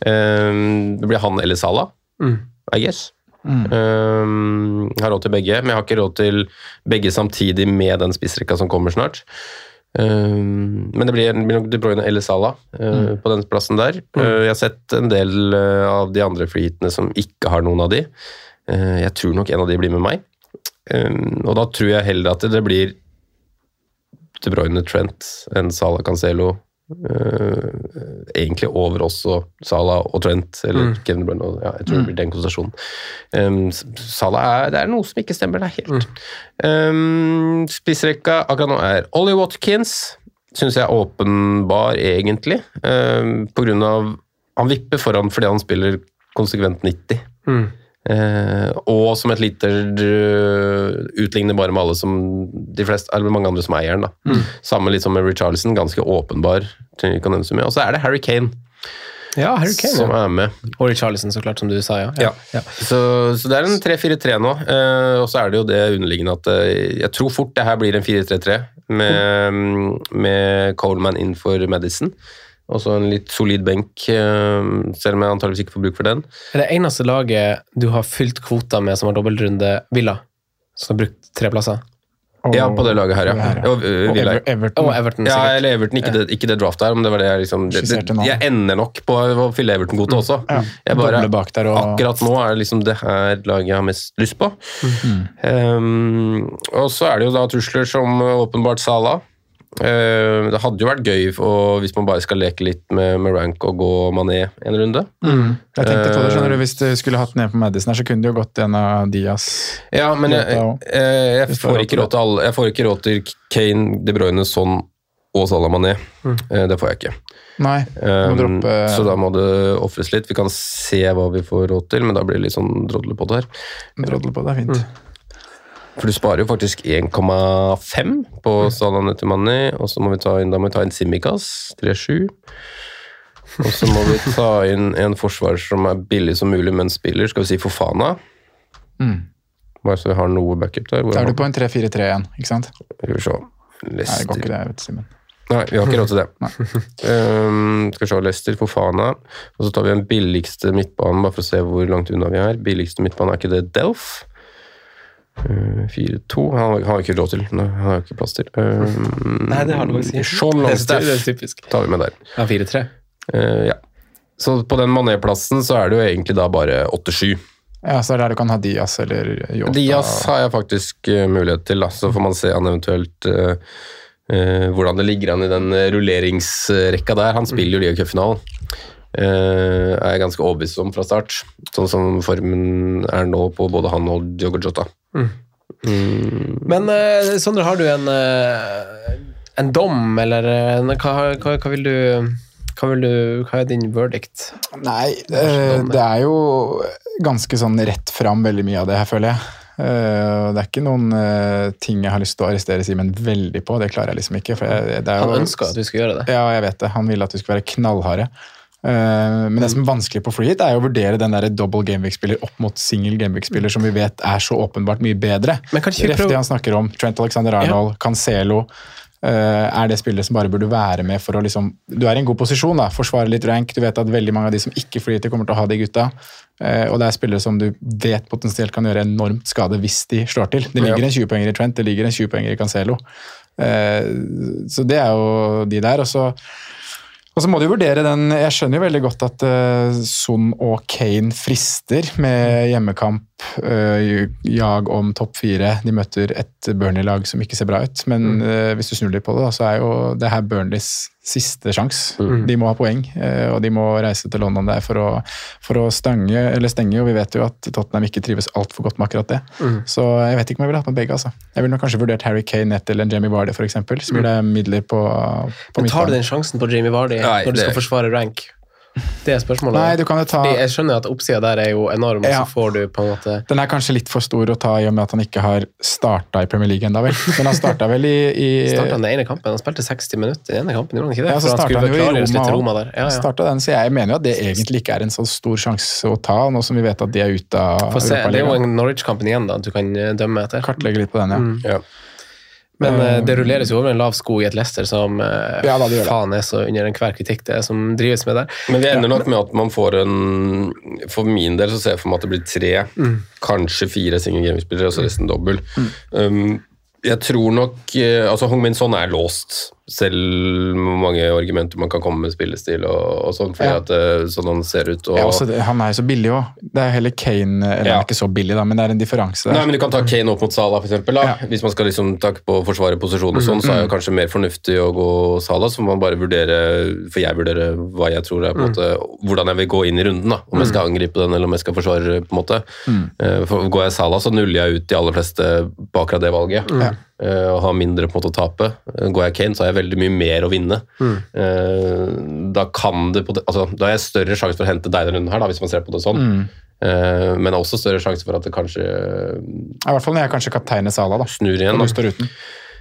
Um, det blir han eller Salah, I guess. Um, jeg har råd til begge, men jeg har ikke råd til begge samtidig med den spissrekka som kommer snart. Um, men det blir, det blir nok De Bruyne eller Salah uh, på den plassen der. Uh, jeg har sett en del uh, av de andre freeheatene som ikke har noen av de. Jeg tror nok en av de blir med meg. Um, og da tror jeg heller at det blir De Bruyne Trent enn Salah Cancelo. Uh, egentlig over også Salah og Trent, eller Kevin De og- Ja, jeg tror det blir den konsentrasjonen. Um, Salah er, det er noe som ikke stemmer der helt. Um, spissrekka akkurat nå er Ollie Watkins. Syns jeg er åpenbar, egentlig. Um, på grunn av Han vipper foran fordi han spiller konsekvent 90. Eh, og som et lite øh, utligner bare med alle som de fleste, eller mange andre som eier den. da. Samme litt som med Richarlison, ganske åpenbar. Og så er det Harry Kane, Ja, Harry Kane. som Ja. er med. Og Richarlison, så klart, som du sa, ja. Ja. Så, så det er en 3-4-3 nå. eh, og så er det jo det underliggende at eh, jeg tror fort det her blir en 4-3-3 med, med Coleman inn for Madison. Og så en litt solid benk, eh, selv om jeg antageligvis ikke får bruk for den. Er det eneste laget du har fylt kvota med som har dobbeltrunde Villa? Som har brukt tre plasser? Og- Ja, på det laget her, ja. her, ja. Og, Og Ever Everton. Og Everton, Ja, eller Everton, ikke, det, ikke det draftet her, men det var det jeg liksom det, det. Jeg ender nok på å fylle Everton-kvote også. Ja, Jeg bare, bak der og- Akkurat nå er det liksom det her laget jeg har mest lyst på. Um, og så er det jo da trusler som åpenbart Sala. Uh, det hadde jo vært gøy og hvis man bare skal leke litt med, med rank og gå Mané en runde. Jeg tenkte på det, skjønner Eh, du, Hvis du skulle hatt den ned på Madison, her, så kunne det jo gått en av Diaz. Ja, men jeg, jeg, jeg, du har får ikke råd til alle. Jeg får ikke råd til Kane, De Bruyne, Son og Salah Mané. Mm. Det får jeg ikke. Nei, Um, droppe Så da må det ofres litt. Vi kan se hva vi får råd til, men da blir det litt sånn drodle på det her. Drodle på, det er fint. For du sparer jo faktisk 1,5 på Salah Nettimani, og så må vi ta inn, da må vi ta inn Simikaz, 3,7. Og så må vi ta inn en forsvarer som er billig som mulig, men spiller. Skal vi si Fofana? Bare så vi har noe backup der. Da er du på en 3-4-3 igjen, ikke sant? Skal vi se. Nei, det går ikke det, vet du, Simen. Nei, vi har ikke råd til det. um, skal vi se, Leicester, Fofana. Og så tar vi den billigste midtbanen, bare for å se hvor langt unna vi er. Billigste midtbanen, er ikke det Delf? Uh, 4-2. Han har- ikke råd til. Nei, han har ikke plass til. Um, Nei, det har du faktisk ikke. Sean er- Longstaff det er typisk. tar vi med der. Ja, 4-3. Uh, ja. Så på den Mané-plassen så er det jo egentlig da bare 8-7. Ja, så er det der du kan ha Diaz eller Yota. Diaz har jeg faktisk uh, mulighet til, da. så får man se han eventuelt uh, eh, hvordan det ligger an i den eh, rulleringsrekka der. Han spiller jo Liga-cupfinalen. Uh, er jeg ganske overbevist om fra start, sånn som formen er nå på både han og Diogo Jota. Men uh, Sondre, har du en, uh, en dom, eller en, hva, hva, hva vil du hva, vil du, hva er din verdict? Nei, eh, det er jo ganske sånn rett fram veldig mye av det her, føler jeg. Eh, Det er ikke noen eh, ting jeg har lyst til å arrestere Simen veldig på, det klarer jeg liksom ikke. For jeg, det er jo, Han ønsker at vi skal gjøre det. Ja, jeg vet det. Han vil at vi skal være knallharde. Eh, Men det som er vanskelig på freehit, er å vurdere den der double gameweek-spiller opp mot single gameweek-spiller, som vi vet er så åpenbart mye bedre. Men kan ikke vi Ref prøve- han snakker om. Trent Alexander Arnold, Cancelo. eh, er det spillere som bare burde være med for å liksom Du er i en god posisjon, da, forsvare litt rank. Du vet at veldig mange av de som ikke flyter kommer til å ha de gutta. Eh, og det er spillere som du vet potensielt kan gjøre enormt skade hvis de slår til. Det ligger Ja. en 20-poenger i Trent, det ligger en 20-poenger i Cancelo. Så det er jo de der. Og så og så må du vurdere den. Jeg skjønner jo veldig godt at uh, Son og Kane frister med hjemmekamp, eh, jag om topp fire. De møter et Burnley-lag som ikke ser bra ut. Men uh, hvis du snur litt på det, da, så er jo det her Burnleys siste sjanse. De må ha poeng, uh, og de må reise til London der for å, for å stange, eller stenge. Og vi vet jo at Tottenham ikke trives altfor godt med akkurat det. Så jeg vet ikke om jeg ville hatt med begge. altså. Jeg ville nok kanskje vurdert Harry Kane nett eller en Jamie Vardy, f.eks. Så blir det midler på, på Men tar du den sjansen på Jamie Vardy Nei, når du skal det- forsvare rank? Det er spørsmålet. Nei, du kan jo ta Fordi jeg skjønner at oppsida der er jo enorm, Ja. og så får du på en måte Den er kanskje litt for stor å ta i og med at han ikke har starta i Premier League ennå, vel. Men han starta vel i, i Starta den ene kampen, han spilte 60 minutter i den ene kampen, gjorde han ikke det? ja, så starta han, han jo i Roma. Roma der. Ja, ja. Den, så jeg mener jo at det egentlig ikke er en så stor sjanse å ta, nå som vi vet at de er ute av Få se, det er jo en Norwich-kampen igjen da, du kan eh, dømme etter. Kartlegge litt på den, ja. Ja. Men Um, det rulleres jo over en lav sko i et Leicester som uh, Ja, da, det det. faen er så under enhver kritikk det er som drives med der. Men vi ender nok med at man får en For min del så ser jeg for meg at det blir tre, kanskje fire single game-spillere, og så resten dobbel. Um, jeg tror nok uh, altså Hong Min Son er låst, selv hvor mange argumenter man kan komme med spillestil og, og sånn, fordi Ja. at det, sånn han ser ut. Og, Ja, også, han er jo så billig òg. Det er heller Kane Eller Ja. han er ikke så billig, da, men det er en differanse der. Nei, men Du kan ta Kane opp mot Salah, da. Ja. Hvis man skal liksom takke på å forsvare posisjon og sånn, så er det kanskje mer fornuftig å gå Salah. Så må man bare vurdere, for jeg vurderer hva jeg tror er på en måte, hvordan jeg vil gå inn i runden. da, Om jeg skal angripe den, eller om jeg skal forsvare. på en måte. Mm. For Går jeg Salah, så nuller jeg ut de aller fleste på akkurat det valget. Ja. Eh, Og har mindre på en måte å tape. Eh, Går jeg Kane, så har jeg veldig mye mer å vinne. Eh, Da kan det, altså, da har jeg større sjanse for å hente deg denne runden her, da, hvis man ser på det sånn. Eh, Men også større sjanse for at det kanskje I hvert fall når jeg kanskje kapteiner Sala, da. snur igjen. Da. du står uten.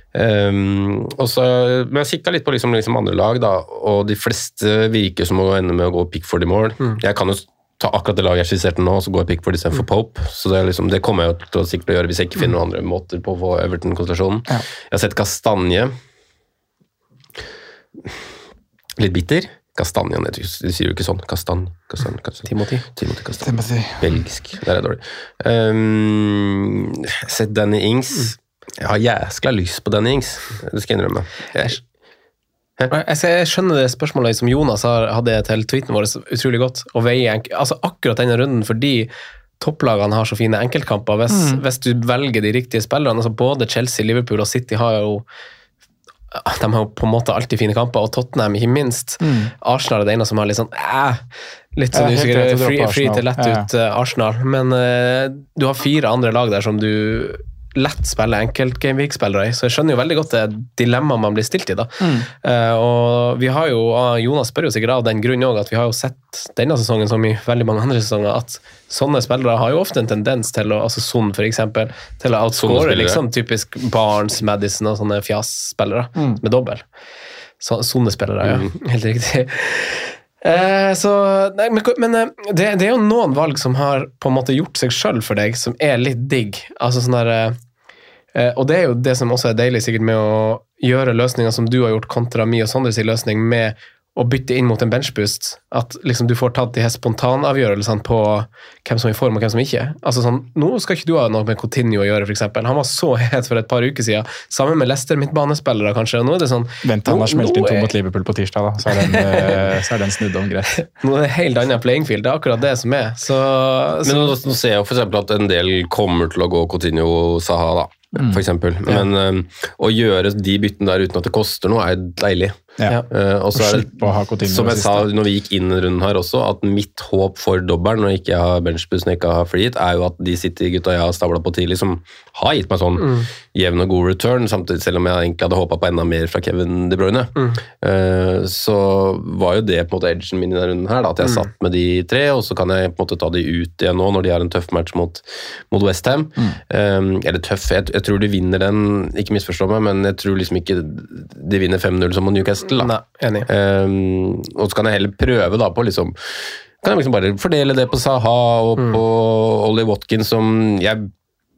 Um, og så, men jeg kikka litt på liksom, liksom andre lag, da, og de fleste virker som å ende med å gå Pickford i mål. Jeg kan jo ta akkurat det laget jeg skisserte nå, og så går jeg Pickford istedenfor Pope. Så det, er liksom, det kommer jeg til å sikkert å gjøre hvis jeg ikke finner noen andre måter på å få Everton-konstellasjonen. Ja. Jeg har sett Kastanje. Litt bitter. Kastanje, de sier jo ikke sånn. Kastan, kastan, kastan. Timothy. Timothy Kastanje. Timothy. Belgisk. Der er jeg dårlig. Um, sett Danny Ings. Jeg har jæskla lyst på Danny Ings, det skal jeg innrømme. Jeg, Jeg, skjønner det spørsmålet som Jonas hadde til tweeten vår utrolig godt. Å veie altså akkurat denne runden fordi topplagene har så fine enkeltkamper. Hvis, hvis du velger de riktige spillerne, altså både Chelsea, Liverpool og City har jo de har jo på en måte alltid fine kamper, og Tottenham ikke minst. Arsenal er det ene som har litt sånn eh, Litt sånn usikkerhet. free, free til lett ut uh, Arsenal. Men uh, du har fire andre lag der som du lett spiller enkeltgameweek-spillere i, så jeg skjønner jo veldig godt det dilemmaet man blir stilt i. da. Eh, og vi har jo, ah, Jonas spør jo sikkert av den grunn òg, at vi har jo sett denne sesongen som i veldig mange andre sesonger, at sånne spillere har jo ofte en tendens til å altså Son eksempel, til å outscore liksom, typisk Barnes, Madison og sånne fjas-spillere med dobbel. Så, sånne spillere, ja. Helt riktig. Eh, så, nei, men men eh, det, det er jo noen valg som har på en måte gjort seg sjøl for deg, som er litt digg. Altså sånn der, eh, eh, og det er jo det som også er deilig sikkert med å gjøre løsninger som du har gjort, kontra mi og Sondres løsning, med å bytte inn mot en benchboost. At liksom du får tatt de her spontanavgjørelsene på hvem som er i form og hvem som ikke. Altså sånn, Nå skal ikke du ha noe med Coutinho å gjøre, f.eks. Han var så het for et par uker siden. Sammen med Lester, midtbanespillere, kanskje. og nå er det sånn Vent til han har smelt inn to er- mot Liverpool på tirsdag, da. Så er den, eh, så er den snudd om greit. Nå er det helt annet playing field. Det er akkurat det som er. Så, så men nå, nå ser jeg f.eks. at en del kommer til å gå Coutinho og Saha, da. For eksempel. Men um, å gjøre de byttene der uten at det koster noe, er deilig. Ja. Uh, og så er det, å ha Coutinho som jeg sa når vi gikk inn i runden her også, at mitt håp for dobbelen når ikke jeg har benchbussen og ikke har free er jo at de City-gutta jeg har stabla på tidlig, som har gitt meg sånn Mm. jevn og god return, samtidig selv om jeg egentlig hadde håpa på enda mer fra Kevin De Bruyne, Mm. uh, så var jo det på en måte edgen min i denne runden her, da, at jeg Mm. satt med de tre, og så kan jeg på en måte ta de ut igjen nå når de har en tøff match mot, mot Westham. Mm. Um, eller tøff, jeg, jeg tror de vinner den, ikke misforstå meg, men jeg tror liksom ikke de vinner 5-0 som mot Newcastle. Da. Nei, enig. Um, og så kan jeg heller prøve da på liksom kan jeg liksom bare fordele det på Saha og Mm. på Ollie Watkins, som jeg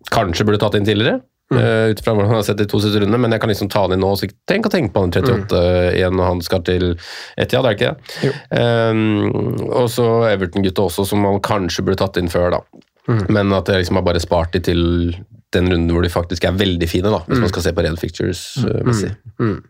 kanskje burde tatt inn tidligere. Mm. Uh, ut fra hvordan han har sett de to siste rundene, men jeg kan liksom ta han inn nå. Så tenk å tenke på han 38 Mm. igjen når han skal til Etiad, er det ikke det? Um, og så Everton-gutta også, som man kanskje burde tatt inn før, da. Mm. Men at jeg liksom har bare spart de til den runden hvor de faktisk er veldig fine, da, hvis man skal se på red fictures-messig. Mm.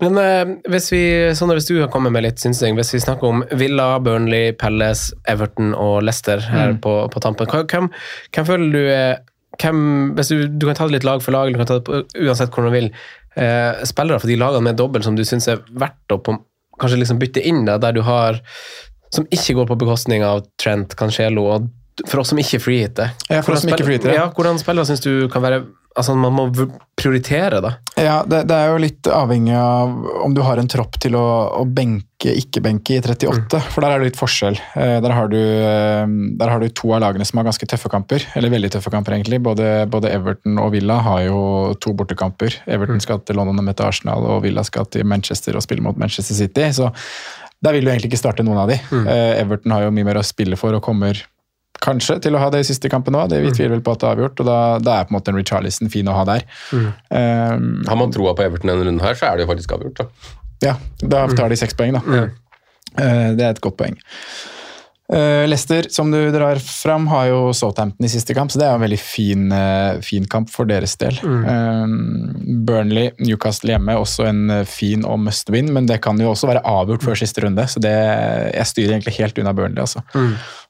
Men eh, hvis vi, sånn hvis du har kommet med litt synsing, hvis vi snakker om Villa, Burnley, Palace, Everton og Leicester her Mm. på, på tampen, hvem, hvem føler du er hvem, hvis du, du kan ta det litt lag for lag, eller du kan ta det på, uansett hvordan du vil. Eh, spillere for de lagene med dobbel som du syns er verdt å på, kanskje liksom bytte inn, da, der du har Som ikke går på bekostning av Trent, Cancelo, og for oss som ikke freehitter. Ja, for oss som ikke freehitter, ja. Ja, hvordan spillere syns du kan være Altså, man må prioritere, da. Ja, det, det er jo litt avhengig av om du har en tropp til å, å benke, ikke-benke i 38, for der er det litt forskjell. Eh, Der har, du, eh, der har du to av lagene som har ganske tøffe kamper, eller veldig tøffe kamper egentlig. Både, både Everton og Villa har jo to bortekamper. Everton skal til London og møte Arsenal, og Villa skal til Manchester og spille mot Manchester City. så der vil du egentlig ikke starte noen av de. Mm. Everton har jo mye mer å spille for og kommer kanskje til å ha det i siste kampen òg. Det vi tviler vel på at det er avgjort, og da, da er på en måte en Richarlison fin å ha der. Um, Har man troa på Everton denne runden her, så er det jo faktisk avgjort. da. ja, da tar de seks poeng, da. Eh, Det er et godt poeng. Uh, Leicester, som du drar fram, har jo Southampton i siste kamp, så det er en veldig fin, uh, fin kamp for deres del. Eh, Burnley, Newcastle hjemme, også en fin og must win, men det kan jo også være avgjort før siste runde, så det, jeg styrer egentlig helt unna Burnley, altså.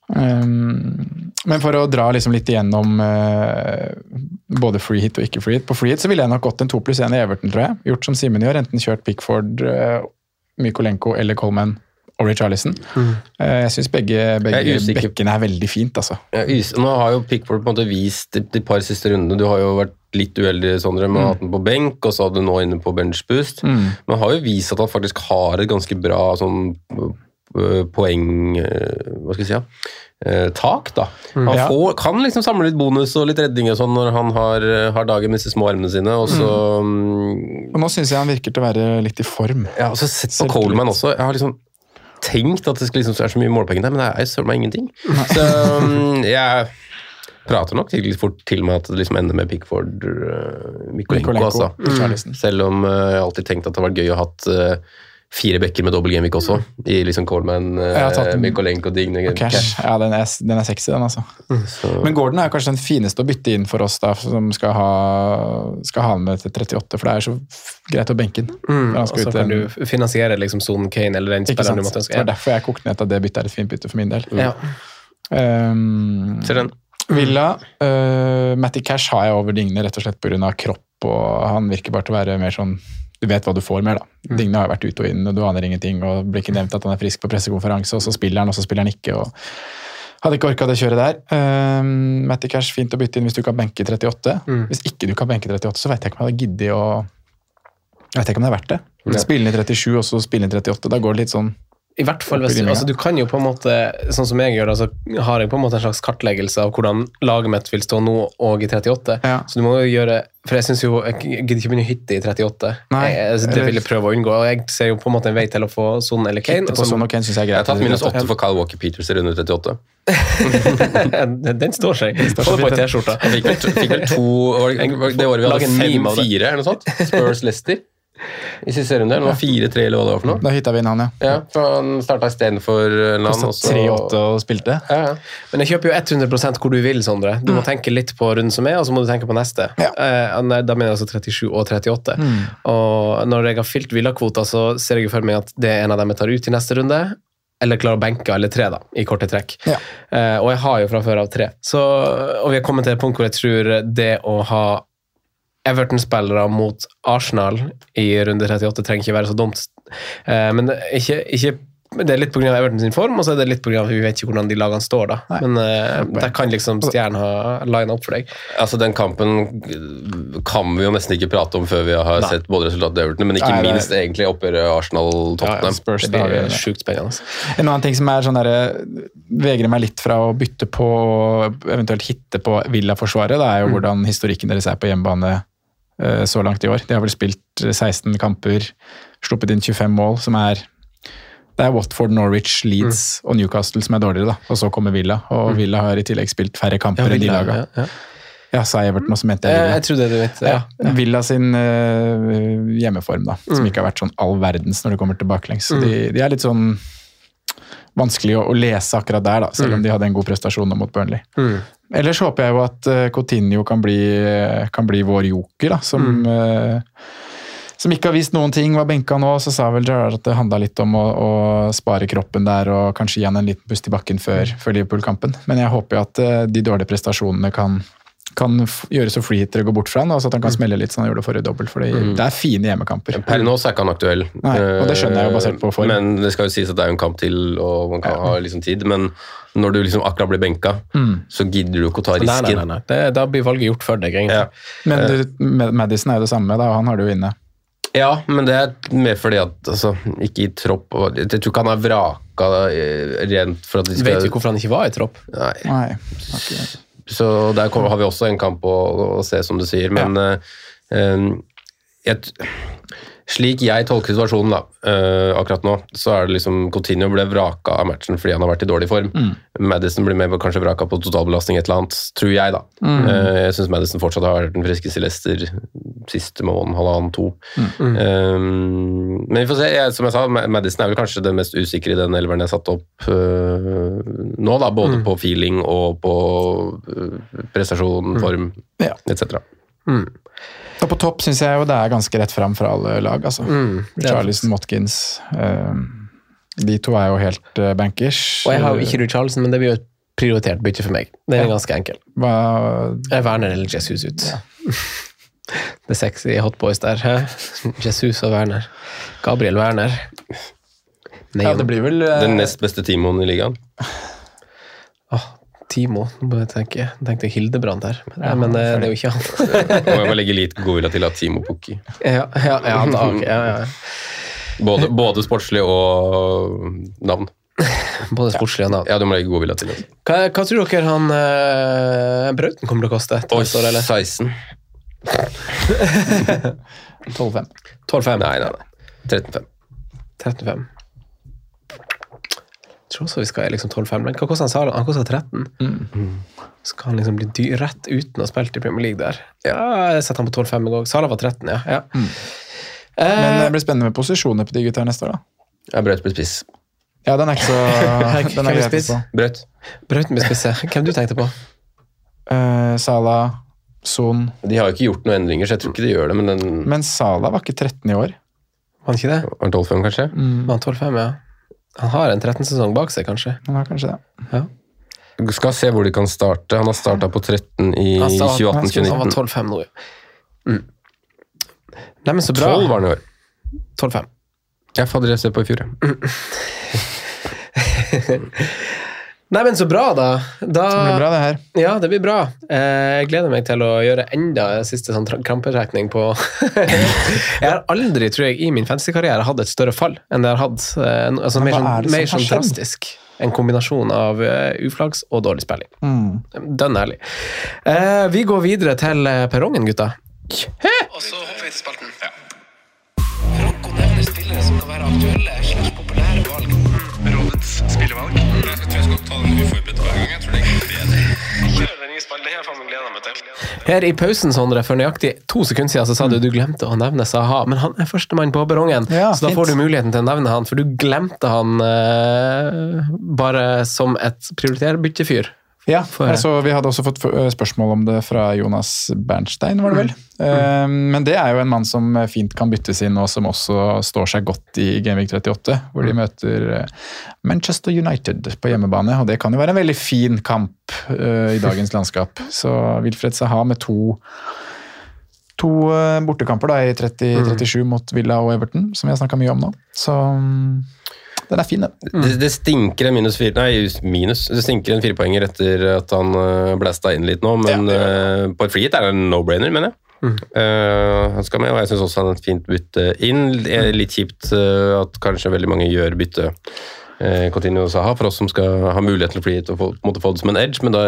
Um, men for å dra liksom litt igjennom uh, både free hit og ikke free hit. På free hit så ville jeg nok gått en 2 pluss 1 i Everton, tror jeg. Gjort som Simen gjør, enten kjørt Pickford, uh, Mykolenko eller Coleman og Richarlison. Uh, jeg syns begge, begge Jeg er bekkene er veldig fint, altså. Nå har jo Pickford på en måte vist de, par siste rundene Du har jo vært litt uheldig, Sondre, med å ha hatt den på benk, og så hadde du nå inne på benchboost. Mm. Men har jo vist at han faktisk har et ganske bra sånn poeng øh, Hva skal jeg si? Ja? eh, tak, da. Han Mm. Ja. får, kan liksom samle litt bonus og litt redning og sånn når han har, har dagen med disse små armene sine, og så mm. Og nå syns jeg han virker til å være litt i form. Ja, og så sett på Coleman også. Jeg har liksom tenkt at det skal liksom være så mye målpoeng der, men det er søren meg ingenting. Så um, jeg prater nok litt fort til meg at det liksom ender med Pickford uh, Mikolenko, altså. Mm. Selv om uh, jeg alltid tenkt at det hadde vært gøy å ha hatt uh, fire bekker med dobbel gameweek også, i liksom Coleman, uh, den. Mikolenko, Digne, Og Cash. Ja, den er, den er sexy, den, altså. Så, Men Gordon er kanskje den fineste å bytte inn for oss da, som skal ha, skal ha med til 38, for det er så greit å benke den. Mm, og så kan du finansiere liksom Son Kane eller den spilleren du måtte Så det var derfor jeg kokte ned at det byttet er et fint bytte for min del. Ja. Um, ser den. Villa, uh, Matty Cash har jeg over Digne rett og slett pga. kropp, og han virker bare til å være mer sånn Du vet hva du får mer, da. Digne har vært ute og inn, og du aner ingenting, og blir ikke nevnt at han er frisk på pressekonferanse, og så spiller han, og så spiller han ikke. og hadde ikke orka det kjøret der. Um, Matty Cash, fint å bytte inn hvis du kan benke 38. Hvis ikke du kan benke 38, så vet jeg ikke om jeg hadde giddet å Jeg vet ikke om det er verdt det. Spille inn i 37 og så spille inn i 38. Da går det litt sånn I hvert fall hvis du, altså, du kan jo på en måte, sånn som jeg gjør, altså, har jeg på en måte en slags kartleggelse av hvordan laget mitt vil stå nå og i 38. Ja. Så du må jo gjøre For jeg synes jo, jeg gidder ikke begynne hytte i 38. Nei, jeg, altså, det vil jeg prøve å unngå. og Jeg ser jo på en måte en vei til å få Son eller Kane. Og så- og Kane synes jeg er Jeg har tatt minus 8 for Kyle Walker Peters i runde 38. Den står seg. står Få på T-skjorta. Fikk vel, fikk vel to var det, var det det året vi hadde fem-fire, 5-4 eller noe sånt? Spurs Leicester i siste runde. Det var 4-3 eller hva det var for noe. Da hytta vi inn han, ja. Ja, for Han starta istedenfor Land. annen. og Kosta så- 3-8 og spilte. Ja, ja. Men jeg kjøper jo 100 hvor du vil, Sondre. Du må tenke litt på runden som er, og så må du tenke på neste. Ja. Eh, da mener jeg altså 37 og 38. Og når jeg har fylt villakvota, så ser jeg for meg at det er en av dem jeg tar ut i neste runde. Eller klarer å benke alle tre, da, i korte trekk. Eh, og jeg har jo fra før av tre. Så, og vi har kommet til et punkt hvor jeg tror det å ha Everton-spillere mot Arsenal i runde 38 trenger ikke være så dumt. Eh, men det er ikke, ikke det er litt pga. Everton sin form, og så er det litt pga. at vi vet ikke hvordan de lagene står. da. Nei. Men eh, der kan liksom Stjernen ha line opp for deg. Altså, Den kampen kan vi jo nesten ikke prate om før vi har Nei. sett både resultatet i Everton, men ikke Nei, det minst egentlig oppgjøret Arsenal-Tottenham. Spurs, Det blir sjukt spennende. En annen ting som er sånn der, vegrer meg litt fra å bytte på, eventuelt hitte på Villa-forsvaret, det er jo hvordan historikken deres er på hjemmebane så langt i år. De har vel spilt 16 kamper, sluppet inn 25 mål, som er det er Watford, Norwich, Leeds og Newcastle som er dårligere, da. Og så kommer Villa. Og Villa har i tillegg spilt færre kamper enn de laga. ja, ja. Ja, sa Everton, og så mente Eh, jeg Villa. Jeg trodde du vet ja. Ja, Villa sin uh, hjemmeform, da, som ikke har vært sånn all verdens når det kommer til baklengs. Så de, de er litt sånn vanskelig å, å lese akkurat der, da, selv om de hadde en god prestasjon mot Burnley. Ellers håper jeg jo at uh, Coutinho kan bli, kan bli vår joker, da, som, eh, som ikke har vist noen ting. Var benka nå, så sa vel Gerard at det handla litt om å, å spare kroppen der og kanskje gi han en liten pust i bakken før, før Liverpool-kampen. Men jeg håper jo at eh, de dårlige prestasjonene kan kan gjøre så freehitere går bort fra han, og så at han kan smelle litt som han gjorde forrige dobbelt. For det er fine hjemmekamper. Per nå så er ikke han aktuell. Nei, og det skjønner jeg jo basert på form. Men det skal jo sies at det er jo en kamp til, og man kan ha liksom tid. Men når du liksom akkurat blir benka, så gidder du ikke å ta risken. nei, nei, nei. Det, da blir valget gjort for deg, egentlig. Ja. Men du, Madison er jo det samme, da, han har det jo inne. Ja, men det er mer fordi at altså, ikke i tropp Jeg tror ikke han er vraka eh, rent for at de skal Vet vi hvorfor han ikke var i tropp? Nei. Nei, Okay. Så der har vi også en kamp å, å se, som du sier. Men ja. eh, jeg, slik jeg tolker situasjonen da, uh, akkurat nå, så er det liksom Coutinho ble vraka av matchen fordi han har vært i dårlig form. Madison blir med, kanskje vraka på totalbelastning et eller annet, tror jeg, da. Eh, jeg syns Madison fortsatt har vært den friskeste Leicester siste måneden, halvannen, to. Eh, men vi får se. Jeg, som jeg sa, Madison er vel kanskje den mest usikre i den elveren jeg satte opp uh, nå, da. Både på feeling og på prestasjon, form Ja. etc. Og på topp syns jeg jo det er ganske rett fram fra alle lag. altså. er Charlison, Watkins eh, De to er jo helt eh, bankers. Og jeg har jo ikke Richarlison, men det blir jo et prioritert bytte for meg. Det er ganske enkelt. Hva, Jeg Werner eller Jesus ut. Det er sexy hotboys der. Jesus og Werner. Gabriel Werner. Nei, ja, det blir vel uh... Den nest beste timoen i ligaen. Åh, Timo. Nå tenkte jeg tenke. Hildebrand her, men, men eh, det er jo ikke han. Må jeg bare legge litt godvilje til at Timo Pukki. ja, ja, ja, da, okay, ja, ja. Både, både sportslig og navn. Både sportslig og navn. Ja, du må legge godvilje til det. Hva, hva tror dere han uh, Brauten kommer til å koste? Oi, år, eller? 16. 12-5. 12-5? Nei, nei, nei. 13-5. 13-5. Tror også vi skal liksom 12-5. Men hva koster han Sala? Han koster 13. Skal han liksom bli dyr, rett uten å ha spilt i Premier League der? Ja, jeg setter han på 12-5 i går. Sala var 13, ja. ja. Men Eh, det blir spennende med posisjoner på de gutta neste år, da. Jeg brøt blir spiss. Ja, den er ikke så Den er spiss? på. Brøt. Brauten blir spisse. Hvem du tenkte på? Uh, Sala, Son De har jo ikke gjort noen endringer, så jeg tror ikke de gjør det, men den Men Sala var ikke 13 i år. Var han ikke det? var han 12-5, kanskje? Var han 12-5, ja. Han har en 13-sesong bak seg, kanskje. Han har kanskje det. Du skal se hvor de kan starte. Han har starta på 13 i Han sta- Han var 2018-2019. 12-5 nå, ja. Mm. Neimen, så bra. 12 var han i år. 12-5. Ja, fader, jeg ser på i fjor, ja. Nei, men så bra, da. da Det blir bra, det her. Ja, det blir bra. Eh, Jeg gleder meg til å gjøre enda siste sånn krampetrekning på Jeg har aldri, tror jeg, i min fantasykarriere hatt et større fall enn det jeg har hatt. eh, Altså, mer sånn, er mer sånn drastisk. En kombinasjon av eh, uflaks og dårlig spilling. Mm. Dønn ærlig. Eh, vi går videre til perrongen, gutta. Og så hopper vi til spalten. Franco nevner spillere som kan være aktuelle slags populære valg. Rådets spillevalg. Ta den uforberedt hver gang. Jeg tror det er bedre. Kjør den nye spalten. Det her faen meg meg til. Her i pausen, Sondre, for nøyaktig to sekunder siden, så sa du du glemte å nevne Saha. Men han er førstemann på perrongen, Ja, så da får du muligheten til å nevne han. For du glemte han eh, bare som et prioriterbyttefyr. Ja, altså, Vi hadde også fått eh, spørsmål om det fra Jonas Bernstein, var det vel. Eh, Men det er jo en mann som fint kan byttes inn, og som også står seg godt i Gameweek 38, hvor de møter eh, Manchester United på hjemmebane. og Det kan jo være en veldig fin kamp eh, i dagens landskap. Så Wilfred Saha med to To eh, bortekamper da, i 30-37 mot Villa og Everton, som vi har snakka mye om nå. Så mm, den er fin, den. Det, det stinker en minus fire Nei, minus. Det stinker en firepoenger etter at han uh, blæsta inn litt nå, men eh, på et frihet er det en no-brainer, mener jeg. Eh, han skal med, og jeg syns også han er et fint bytte inn. Litt kjipt uh, at kanskje veldig mange gjør bytte. Uh, Coutinho og Saha, for oss som skal ha mulighet til å hit og få, måtte få det som en edge, men da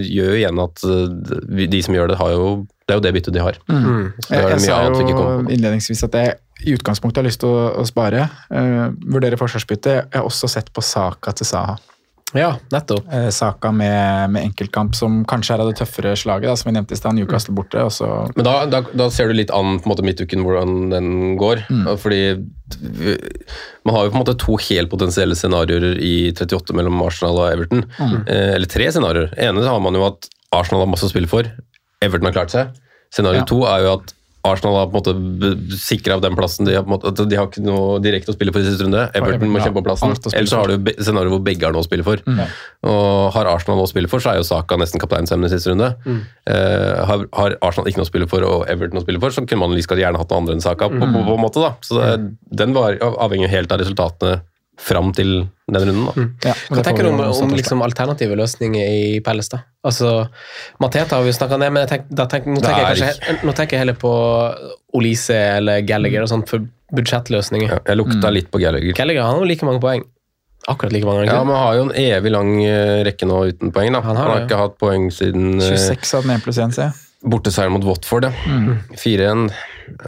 gjør jo igjen at eh, de som gjør det, har jo det er jo det byttet de har. Så da Jeg, jeg sa jo innledningsvis at jeg i utgangspunktet har lyst til å, å spare. Uh, vurdere forsvarsbytte. Jeg har også sett på Saka til Saha. Ja, nettopp. Eh, Saka med, med enkeltkamp, som kanskje er av det tøffere slaget, da, som vi nevnte i sted, Newcastle borte. Men da, da, da ser du litt an på en måte midtuken hvordan den går. Fordi vi- man har jo på en måte to helt potensielle scenarioer i 38 mellom Arsenal og Everton. Eh, eller tre scenarioer. ene har man jo at Arsenal har masse å spille for. Everton har klart seg. Scenario Ja. to er jo at Arsenal har på en måte sikra den plassen. De har, på en måte, at de har ikke noe direkte å spille for i siste runde. Everton må kjempe om plassen. Ellers så har du scenarioet hvor begge har noe å spille for. Og Har Arsenal noe å spille for, så er jo Saka nesten kapteinsemne i siste runde. Eh, har, har Arsenal ikke noe å spille for og Everton noe å spille for, så kunne man like gjerne hatt noe andre enn Saka. på, på, på en måte da. Så det, den var avhengig helt av resultatene fram til den runden. da. ja, Hva tenker du om, om liksom alternative løsninger i Pelles? da? Altså, Mateta har vi snakka ned, men jeg tenk, da tenk, nå, tenker jeg kanskje, nå tenker jeg heller på Olise eller Gallagher og sånt for budsjettløsninger. Ja, jeg lukta litt på Gallagher. Gallagher han har jo like mange poeng. Akkurat like mange. har Ja, han men har jo en evig lang eh, rekke nå uten poeng. da. Han Han har ikke ja. hatt poeng siden eh, 26 av den 1 pluss 1, ser jeg. borteseieren mot Watford. Ja. 4-1.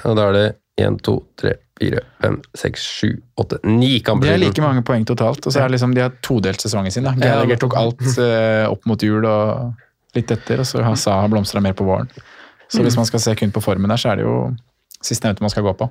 Og da er det 1, 2, 3, 4, 5, 6, 7, 8, 9 kamper Det er like mange poeng totalt, og så er det liksom, de har todelt sesongen sin. da. Gallagher tok alt eh, opp mot jul og litt etter, og så har Saha blomstra mer på våren. Så hvis man skal se kun på formen der, så er det jo sistnevnte man skal gå på.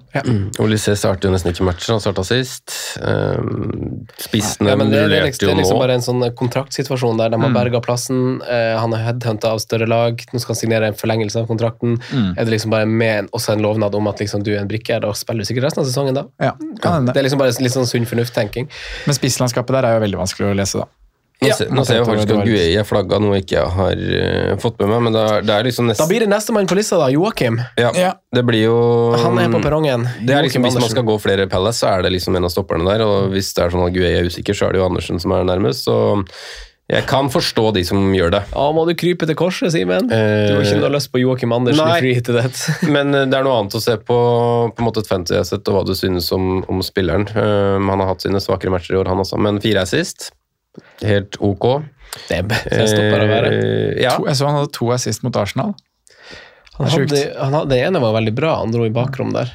Olysée starter jo nesten ikke matcher, han starta sist. Um, spissene Ja, men det, det, liksom, det er liksom bare en sånn kontraktsituasjon der de har berga plassen. eh, han er headhunta av større lag. Nå skal han signere en forlengelse av kontrakten. Er det liksom bare med en, også en lovnad om at liksom du er en brikke, da spiller du sikkert resten av sesongen da? Ja, kan hende. Det er liksom bare litt sånn sunn fornuft-tenking. Men spisslandskapet der er jo veldig vanskelig å lese, da. Nå, Ja, ser, nå ser jeg faktisk at Guei er flagga, noe ikke har uh, fått med meg. Men det er, det er liksom Da blir det nestemann på lista, da. Joakim. ja, Ja. Det blir jo Han er på perrongen. Det er liksom, hvis man skal gå flere Palace, så er det liksom en av stopperne der. Og hvis det er sånn at Guei er usikker, så er det jo Andersen som er nærmest. Så jeg kan forstå de som gjør det. Ja, må du krype til korset, Simen? Du Eh, har ikke noe lyst på Joakim Andersen nei. i Free to That. Men eh, det er noe annet å se på på en måte et fantasy-asset og hva du synes om, om spilleren. Eh, han har hatt sine svakere matcher i år, han også. Men fire assist, helt ok. Det er stopper å være. Eh, ja. To, jeg så han hadde to assist mot Arsenal. Han Det hadde, han hadde, det ene var veldig bra, han dro i bakrom der.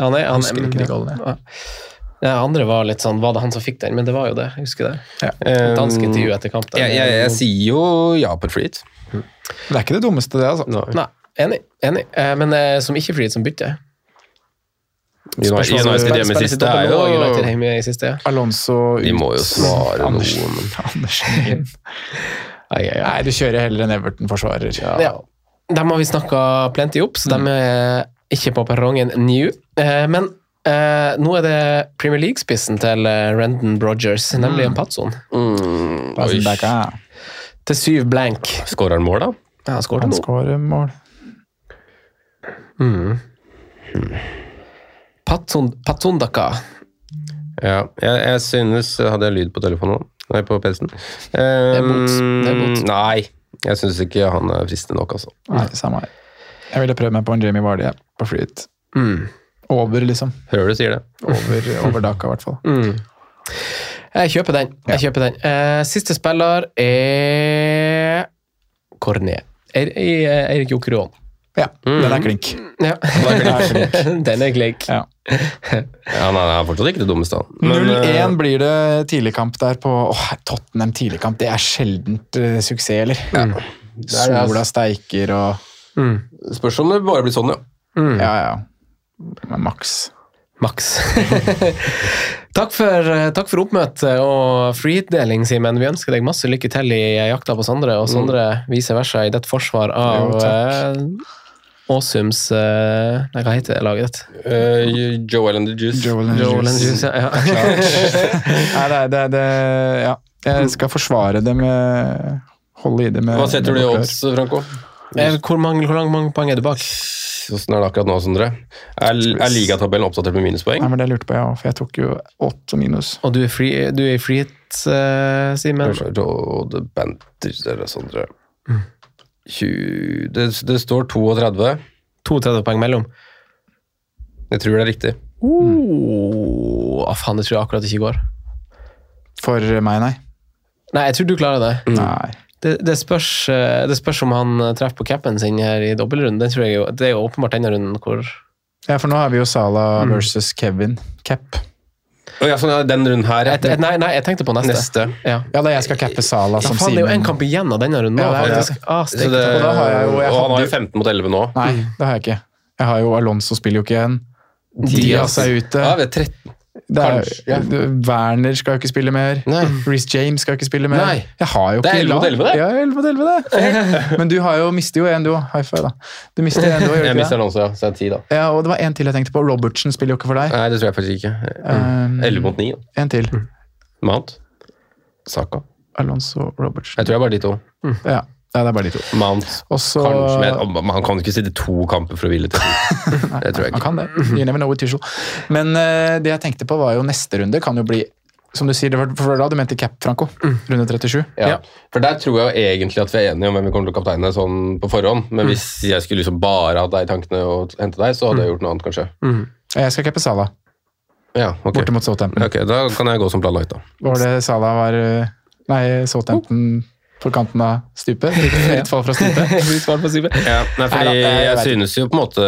Han er, han, Husker ikke de goalene. Ja. Det andre var litt sånn Var det han som fikk den? Men det var jo det. Jeg husker det. Ja. Dansk intervju etter kamp. der. jeg, jeg, jeg sier jo ja på et flyt. Det er ikke det dummeste, det, altså. Nei, enig. enig. Eh, Men eh, som ikke Freet, som bytte. United United hjemme i siste er United jo hjemme i siste. ja. Alonso ut. De må jo svare Andersen, noe, men- Andersen inn. Ai, ai, ai. Nei, du kjører heller en Everton-forsvarer. Ja. Dem har vi snakka plenty opp, så Mm. de er ikke på perrongen new. Eh, Men eh, nå er det Premier League-spissen til eh, Rendon Brogers, nemlig en Patson. mm, back, ja. Til syv blank. Skårer han mål, da? Ja, han skårer mål. skårer mål. Patson, Patsondaka. Ja, jeg, jeg synes Hadde jeg lyd på telefonen nå? Nei, på PC-en. er bot. Det er bot. Nei, jeg syns ikke han er fristende nok, altså. Nei, samme her. Jeg ville prøvd meg på en Jamie Vardy ja, på flyet. Mm. Over, liksom. Hører du sier det. Over, over Daka, i hvert fall. Mm. Jeg kjøper den. Jeg kjøper den. Uh, siste spiller er Cornet. Eir- Eir- Eirik Jokeråen. Ja, den er klink. Ja. Den er klink. Ja. Ja, nei, er er fortsatt ikke det dummeste, 0-1 eh, blir det tidligkamp der på åh, Tottenham tidligkamp. Det er sjeldent uh, suksess, eller? Ja. det, altså. Sola steiker og Spørs om det bare blir sånn, ja. Ja, ja. Men Maks. Maks. takk, for, eh, takk for oppmøtet og freehit-deling, Simen. Vi ønsker deg masse lykke til i jakta på Sondre, og Sondre vice versa i ditt forsvar av Jo, takk. eh, Åsums eh, Nei, hva heter det laget ditt? Uh, Joel and the Juice. Joel and Joel and Juice. Juice, ja. ja. Nei, det, det, det, ja. Jeg skal forsvare det med Holde i det med Hva setter du i odds, Franco? Eh, Hvor mange, hvor mange, poeng er du bak? Hvordan er det akkurat nå, Sondre? Er, er ligatabellen oppdatert med minuspoeng? Nei, men Det lurte på jeg òg, for jeg tok jo åtte minus. Og du er, free, du er i free hit, uh, Simen. Eller Sondre 20, det, det står 32. 32 poeng mellom. Jeg tror det er riktig. Oh, ah, faen, det tror jeg akkurat ikke går. For meg, nei. Nei, jeg tror du klarer det. Nei. Det, det, spørs, eh, det spørs om han treffer på capen sin her i dobbeltrunden. Det, tror jeg jo, det er jo åpenbart denne runden hvor Ja, for nå har vi jo Sala versus Kevin. Cap. Oh, ja, sånn, ja, den runden her, ja. jeg, Nei, nei, jeg tenkte på neste. Neste. Ja, Ja, da jeg skal cappe Sala som Simen. det er jo én en kamp igjen av denne runden. Ja, det er faktisk. Ah, Så det, Og da har jeg jo- jeg og han har jo 15 mot 11 nå. Nei, det har jeg ikke. Jeg har jo Alonso spiller jo ikke igjen. Diaz er ute. Ja, vi er 13. Det er, kanskje, ja. Werner skal jo ikke spille mer. Nei. Reece James skal ikke spille mer. Nei. Jeg har jo Det er 11 mot 11, det. Ja, 11 mot 11 det. Men du har jo, mister jo en, du òg. High five, da. Du mister en, du òg, Jeg mister det? Alonso, ja. Så det er 10, da. Ja, og det var en til jeg tenkte på. Robertsen spiller jo ikke for deg. Nei, det tror jeg faktisk ikke. Um, 11 mot 9. da. En til. Mount. Saka. Alonso Robertsen. Jeg tror det er bare de to. Ja, ja, det er bare de to. Mount. Også, Kanskje men Han kan ikke sitte to kamper for å hvile til. Det tror jeg Han kan det. You never know with. Men uh, det jeg tenkte på, var jo neste runde kan jo bli som du sier, det var for da du mente cap, Franco. Runde 37. Ja. For der tror jeg jo egentlig at vi er enige om hvem vi kommer til å kapteine sånn på forhånd. Men hvis jeg skulle liksom bare hatt deg i tankene og hente deg, så hadde jeg gjort noe annet, kanskje. Jeg skal cappe Sala, Ja, okay. borte mot Southampton. Ok, Da kan jeg gå som planlagt, da. Var det Sala var eh, Nei, Southampton på kanten av stupet? Fritt fall fra stupet. Fritt fall fra stupet. Ja, nei, fordi jeg jeg synes jo på en måte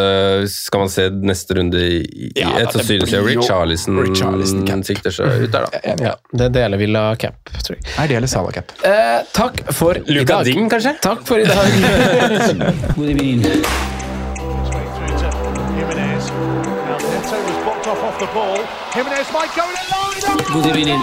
Skal man se neste runde i i Ja, ett, så synes jeg Richarlison sikter seg ut der, da. Ja, det deler Villa cap, tror jeg. Nei, det gjelder Sala cap. Eh, takk for i Luka dag. Ding, kanskje? Takk for i dag. God evening.